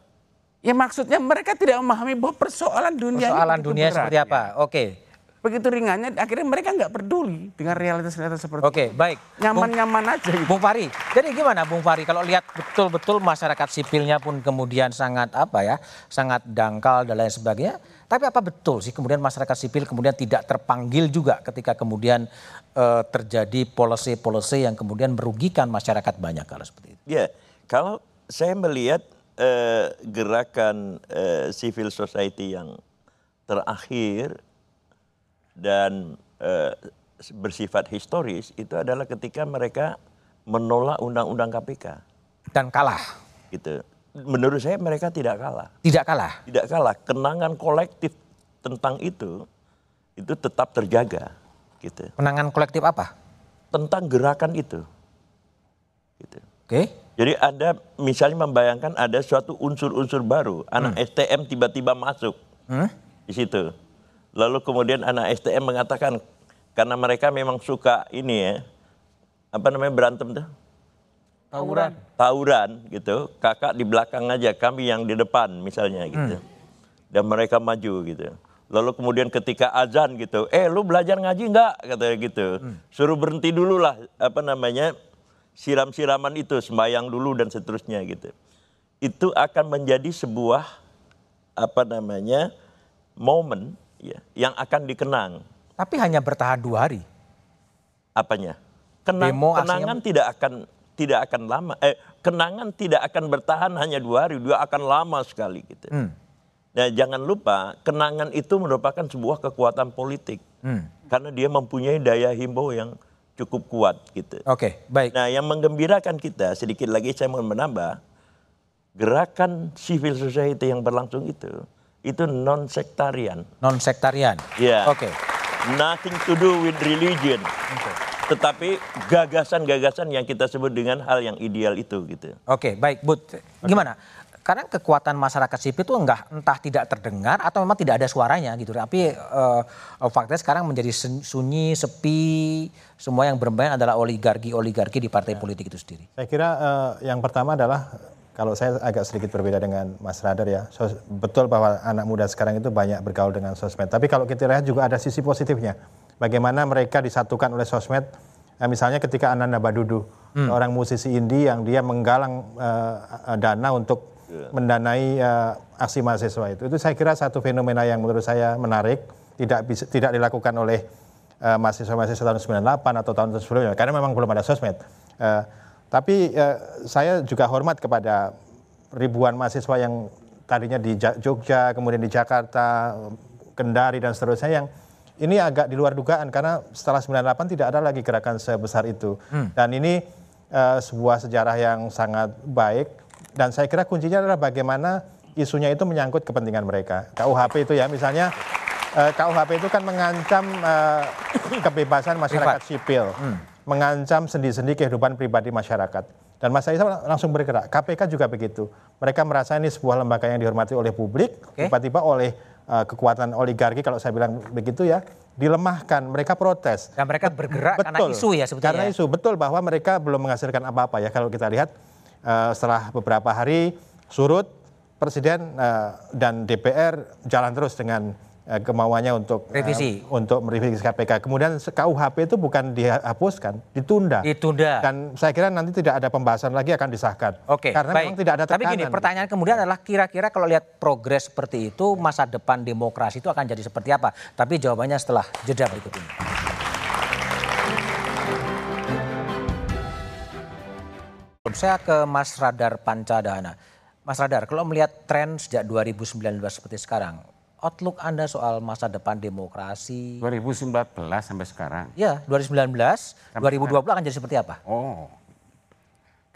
Ya maksudnya mereka tidak memahami bahwa persoalan dunia ini persoalan dunia berat, seperti ya. apa? Oke. Begitu ringannya akhirnya mereka nggak peduli dengan realitas-realitas seperti Oke, itu. baik. Bung- Nyaman-nyaman aja gitu. Bung Fari, jadi gimana Bung Fari kalau lihat betul-betul masyarakat sipilnya pun kemudian sangat apa ya, sangat dangkal dan lain sebagainya. Tapi apa betul sih kemudian masyarakat sipil kemudian tidak terpanggil juga ketika kemudian eh, terjadi policy-policy yang kemudian merugikan masyarakat banyak kalau seperti itu. Ya, kalau saya melihat eh, gerakan eh, civil society yang terakhir dan eh, bersifat historis itu adalah ketika mereka menolak undang-undang KPK. Dan kalah, Gitu. Menurut saya mereka tidak kalah. tidak kalah. Tidak kalah. Kenangan kolektif tentang itu itu tetap terjaga. Gitu. Penangan kolektif apa? Tentang gerakan itu. Gitu. Oke. Jadi Anda misalnya membayangkan ada suatu unsur-unsur baru, anak STM tiba-tiba masuk di situ. Lalu kemudian anak STM mengatakan karena mereka memang suka ini ya, apa namanya berantem tuh? Tawuran. Tawuran gitu. Kakak di belakang aja, kami yang di depan misalnya gitu. Dan mereka maju gitu. Lalu kemudian ketika azan gitu, eh lu belajar ngaji nggak katanya gitu. Suruh berhenti dulu lah apa namanya siram-siraman itu sembayang dulu dan seterusnya gitu. Itu akan menjadi sebuah apa namanya momen ya yang akan dikenang. Tapi hanya bertahan dua hari. Apanya? Kenang, Demo aksinya- kenangan tidak akan tidak akan lama. Eh, kenangan tidak akan bertahan hanya dua hari, dia akan lama sekali gitu. Hmm. Nah, jangan lupa kenangan itu merupakan sebuah kekuatan politik Hmm. karena dia mempunyai daya himbau yang cukup kuat gitu. Oke, baik. Nah, yang menggembirakan kita sedikit lagi saya mau menambah gerakan civil society yang berlangsung itu itu non sektarian. Non sektarian. Ya. Oke. Nothing to do with religion. Tetapi gagasan-gagasan yang kita sebut dengan hal yang ideal itu gitu. Oke, baik, Bud. Gimana? Karena kekuatan masyarakat sipil itu enggak entah tidak terdengar atau memang tidak ada suaranya gitu. Tapi eh, faktanya sekarang menjadi sunyi, sepi. Semua yang bermain adalah oligarki-oligarki di partai politik itu sendiri. Saya kira eh, yang pertama adalah kalau saya agak sedikit berbeda dengan Mas Radar ya. sos- betul bahwa anak muda sekarang itu banyak bergaul dengan sosmed. Tapi kalau kita lihat juga ada sisi positifnya. Bagaimana mereka disatukan oleh sosmed. Eh, misalnya ketika Ananda Badudu, seorang musisi indie yang dia menggalang eh, eh, dana untuk mendanai eh, aksi mahasiswa itu. Itu saya kira satu fenomena yang menurut saya menarik, tidak bisa tidak dilakukan oleh eh, mahasiswa-mahasiswa tahun 98 atau tahun sebelumnya karena memang belum ada sosmed. Eh, tapi eh, saya juga hormat kepada ribuan mahasiswa yang tadinya di Ja- Jogja, kemudian di Jakarta, Kendari dan seterusnya yang ini agak di luar dugaan karena setelah 98 tidak ada lagi gerakan sebesar itu. Dan ini eh, sebuah sejarah yang sangat baik dan saya kira kuncinya adalah bagaimana isunya itu menyangkut kepentingan mereka. KUHP itu ya misalnya eh, KUHP itu kan mengancam eh, kebebasan masyarakat sipil, mengancam sendi-sendi kehidupan pribadi masyarakat. Dan Mas Isa langsung bergerak. KPK juga begitu. Mereka merasa ini sebuah lembaga yang dihormati oleh publik, tiba-tiba oleh eh, kekuatan oligarki kalau saya bilang begitu ya, dilemahkan. Mereka protes. Dan mereka bergerak karena isu ya sebetulnya. Karena isu betul bahwa mereka belum menghasilkan apa-apa ya kalau kita lihat eh, setelah beberapa hari surut presiden eh, dan DPR jalan terus dengan kemauannya untuk eh, Revisi. untuk merevisi KPK. Kemudian KUHP itu bukan dihapuskan, ditunda. Ditunda. Dan saya kira nanti tidak ada pembahasan lagi akan disahkan. Oke, Karena baik. memang tidak ada Tapi tekanan. gini, pertanyaan kemudian adalah kira-kira kalau lihat progres seperti itu, masa depan demokrasi itu akan jadi seperti apa? Tapi jawabannya setelah jeda berikut ini. Saya ke Mas Radar Pancadana. Mas Radar, kalau melihat tren sejak 2019 seperti sekarang, outlook Anda soal masa depan demokrasi, 2019 sampai sekarang. ya 2019, 2020 akan jadi seperti apa? Oh.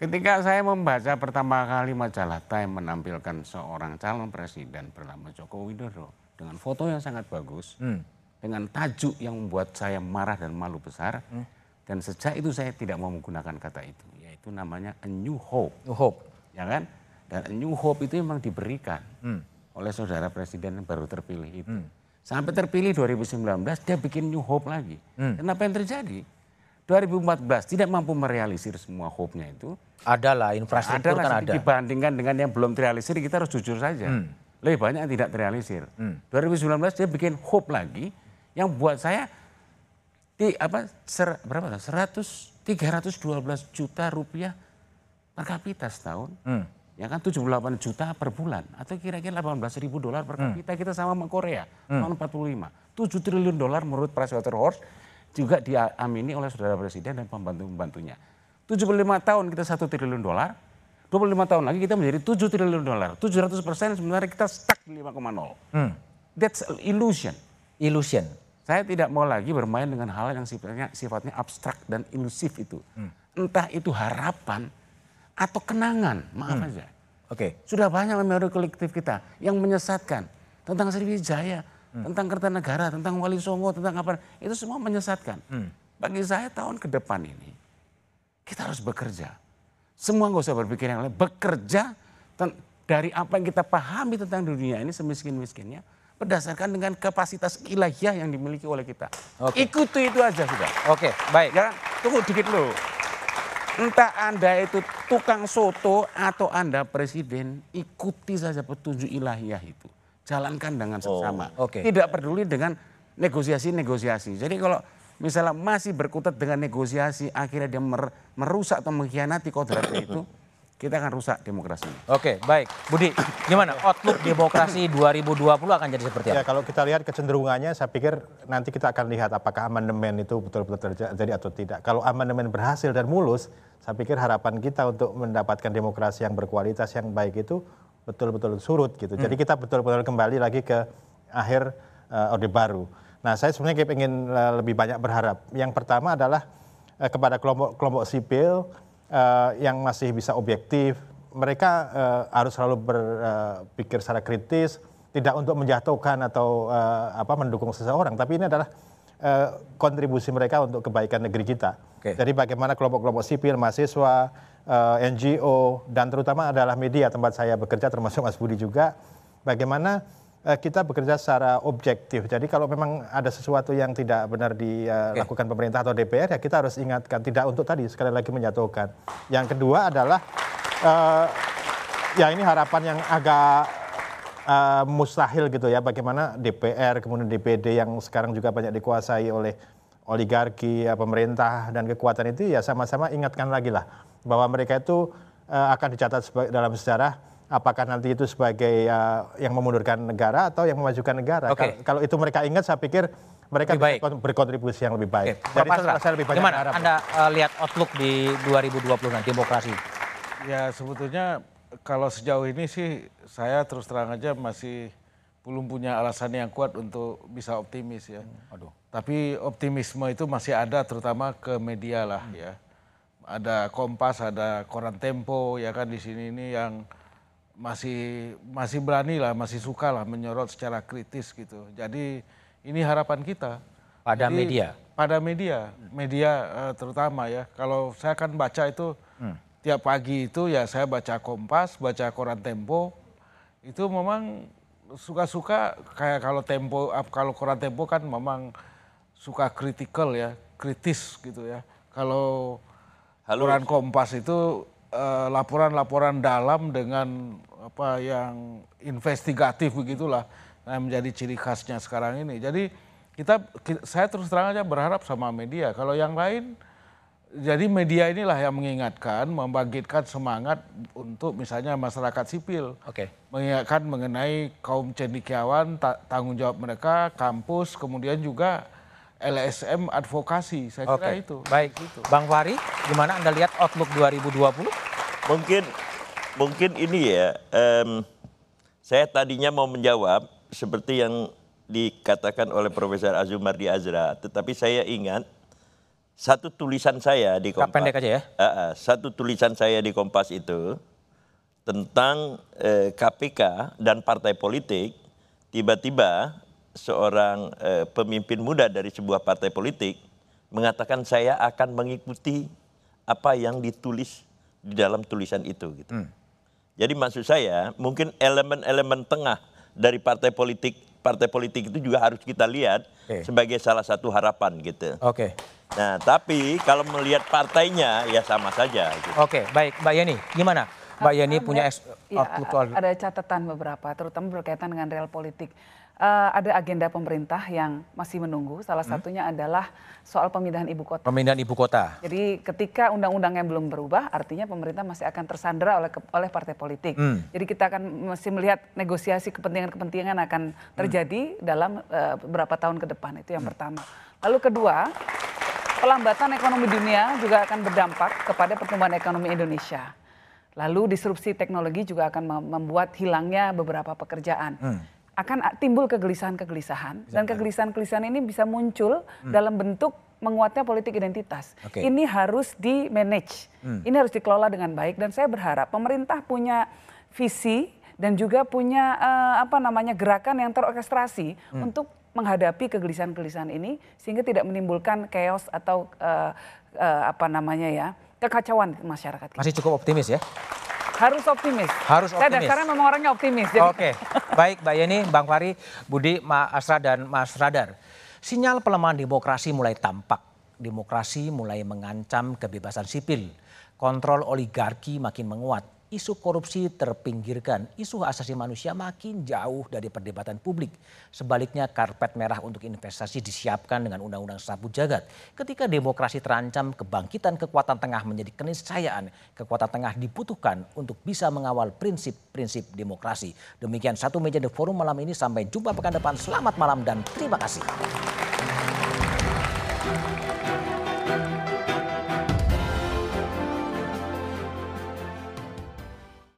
Ketika saya membaca pertama kali majalah Time menampilkan seorang calon presiden bernama Joko Widodo dengan foto yang sangat bagus, dengan tajuk yang membuat saya marah dan malu besar, dan sejak itu saya tidak mau menggunakan kata itu, yaitu namanya a new hope, New Hope. ya kan? Dan a new hope itu memang diberikan oleh saudara presiden yang baru terpilih itu. Sampai terpilih 2019 dia bikin new hope lagi. Kenapa yang terjadi? 2014 tidak mampu merealisir semua hope-nya itu. Adalah infrastruktur Ada kan ada. dibandingkan dengan yang belum terrealisir kita harus jujur saja. Lebih banyak yang tidak terrealisir. 2019 dia bikin hope lagi yang buat saya di apa ser, berapa tuh? 100 312 juta rupiah per kapita setahun. Ya kan 78 juta per bulan atau kira-kira 18 ribu dolar per kapita kita sama sama Korea tahun 45. 7 triliun dolar menurut Pricewaterhouse juga diamini oleh saudara presiden dan pembantu-pembantunya. 75 tahun kita 1 triliun dolar, 25 tahun lagi kita menjadi 7 triliun dolar. 700 persen sebenarnya kita stuck di 5,0. That's illusion. Illusion. Saya tidak mau lagi bermain dengan hal yang sifatnya sifatnya abstrak dan ilusif itu. Entah itu harapan atau kenangan, maaf aja. Oke. Sudah banyak memori kolektif kita yang menyesatkan tentang Sriwijaya, tentang Kertanegara, tentang Wali Songo, tentang apa. Itu semua menyesatkan. Bagi saya tahun ke depan ini kita harus bekerja. Semua nggak usah berpikir yang lain. Bekerja dari apa yang kita pahami tentang dunia ini semiskin-miskinnya berdasarkan dengan kapasitas ilahiyah yang dimiliki oleh kita. Oke. Ikuti itu aja sudah. Oke, baik. Ya, tunggu dikit loh. Entah Anda itu tukang soto atau Anda presiden, ikuti saja petunjuk ilahiyah itu. Jalankan dengan seksama. oke. Tidak peduli dengan negosiasi-negosiasi. Jadi kalau misalnya masih berkutat dengan negosiasi, akhirnya dia mer- merusak atau mengkhianati kodratnya itu, kita akan rusak demokrasi. Oke, baik. Budi, gimana outlook demokrasi 2020 akan jadi seperti Ya apa? kalau kita lihat kecenderungannya, saya pikir nanti kita akan lihat apakah amandemen itu betul-betul terjadi atau tidak. Kalau amandemen berhasil dan mulus, saya pikir harapan kita untuk mendapatkan demokrasi yang berkualitas yang baik itu betul-betul surut gitu. Jadi kita betul-betul kembali lagi ke akhir eh, orde baru. Nah saya sebenarnya ingin eh, lebih banyak berharap. Yang pertama adalah eh, kepada kelompok-kelompok sipil eh, yang masih bisa objektif. Mereka eh, harus selalu berpikir secara kritis, tidak untuk menjatuhkan atau eh, apa mendukung seseorang, tapi ini adalah eh, kontribusi mereka untuk kebaikan negeri kita. Oke. Jadi bagaimana kelompok-kelompok sipil, mahasiswa, eh, NGO, dan terutama adalah media tempat saya bekerja, termasuk Mas Budi juga, bagaimana eh, kita bekerja secara objektif. Jadi kalau memang ada sesuatu yang tidak benar dilakukan pemerintah atau DPR, ya kita harus ingatkan, tidak untuk tadi sekali lagi menjatuhkan. Yang kedua adalah eh, ya ini harapan yang agak eh, mustahil gitu ya bagaimana DPR kemudian DPD yang sekarang juga banyak dikuasai oleh oligarki ya, pemerintah dan kekuatan itu ya sama-sama ingatkan lagi lah bahwa mereka itu eh, akan dicatat dalam sejarah apakah nanti itu sebagai uh, yang memundurkan negara atau yang memajukan negara. Oke. Kalau, kalau itu mereka ingat, saya pikir mereka Lebih baik. berkontribusi yang lebih baik. Prof. itu Asra, saya lebih banyak gimana berharap. Anda eh, lihat outlook di 2020 nanti demokrasi? Ya sebetulnya kalau sejauh ini sih saya terus terang aja masih belum punya alasan yang kuat untuk bisa optimis ya. Aduh. Tapi optimisme itu masih ada terutama ke media lah ya. Ada Kompas, ada Koran Tempo ya kan di sini ini yang masih masih berani lah, masih suka lah menyorot secara kritis gitu. Jadi ini harapan kita. Pada Jadi, media? Pada media, media eh, terutama ya. Kalau saya kan baca itu tiap pagi itu ya saya baca Kompas, baca Koran Tempo. Itu memang suka-suka kayak kalau Tempo, kalau Koran Tempo kan memang suka kritikal ya, kritis gitu ya. Kalau Halo. Koran Kompas itu laporan-laporan dalam dengan apa yang investigatif begitulah yang menjadi ciri khasnya sekarang ini. Jadi kita ki- saya terus terang aja berharap sama media. Kalau yang lain jadi media inilah yang mengingatkan, membangkitkan semangat untuk misalnya masyarakat sipil. Oke. Mengingatkan mengenai kaum cendikiawan, ta- tanggung jawab mereka, kampus, kemudian juga LSM advokasi. Saya kira itu. Baik. Bang Fahri, gimana Anda lihat outlook 2020? Mungkin mungkin ini ya, em, saya tadinya mau menjawab seperti yang dikatakan oleh Profesor Azumardi Azra, tetapi saya ingat satu tulisan saya di Kompas. pendek aja ya. Ah, ah, satu tulisan saya di Kompas itu tentang eh, KPK dan partai politik, tiba-tiba seorang eh, pemimpin muda dari sebuah partai politik mengatakan saya akan mengikuti apa yang ditulis di dalam tulisan itu. Gitu. Jadi maksud saya mungkin elemen-elemen tengah dari partai politik partai politik itu juga harus kita lihat Oke. sebagai salah satu harapan gitu. Oke. Nah, tapi kalau melihat partainya ya sama saja. Gitu. Oke, baik. Mbak Yeni, gimana? Mbak Yeni punya Ya, ada catatan beberapa, terutama berkaitan dengan real politik. Eh, ada agenda pemerintah yang masih menunggu. Salah Hmm. satunya adalah soal pemindahan ibu kota. pemindahan ibu kota. Jadi ketika undang-undangnya belum berubah, artinya pemerintah masih akan tersandera oleh oleh partai politik. Hmm. Jadi kita akan masih melihat negosiasi kepentingan-kepentingan akan terjadi dalam eh, beberapa tahun ke depan. Itu yang pertama. Lalu kedua, pelambatan ekonomi dunia juga akan berdampak kepada pertumbuhan ekonomi Indonesia. Lalu disrupsi teknologi juga akan mem- membuat hilangnya beberapa pekerjaan. Akan timbul kegelisahan-kegelisahan dan kegelisahan-kegelisahan ini bisa muncul dalam bentuk menguatnya politik identitas. Oke. Ini harus di manage. Ini harus dikelola dengan baik dan saya berharap pemerintah punya visi dan juga punya eh, apa namanya gerakan yang terorkestrasi untuk menghadapi kegelisahan-kegelisahan ini sehingga tidak menimbulkan chaos atau eh, eh, apa namanya ya kekacauan masyarakat. Masih cukup optimis ya? Harus optimis. Harus Saya optimis. dasarnya memang orangnya optimis. Jadi Oke, baik Mbak Yeni, Bang Fahri, Budi, Mas Asra dan Mas Radar. Sinyal pelemahan demokrasi mulai tampak. Demokrasi mulai mengancam kebebasan sipil. Kontrol oligarki makin menguat. Isu korupsi terpinggirkan, isu asasi manusia makin jauh dari perdebatan publik. Sebaliknya karpet merah untuk investasi disiapkan dengan undang-undang sapu jagat. Ketika demokrasi terancam, kebangkitan kekuatan tengah menjadi keniscayaan. Kekuatan tengah dibutuhkan untuk bisa mengawal prinsip-prinsip demokrasi. Demikian satu meja The Forum malam ini. Sampai jumpa pekan depan. Selamat malam dan terima kasih.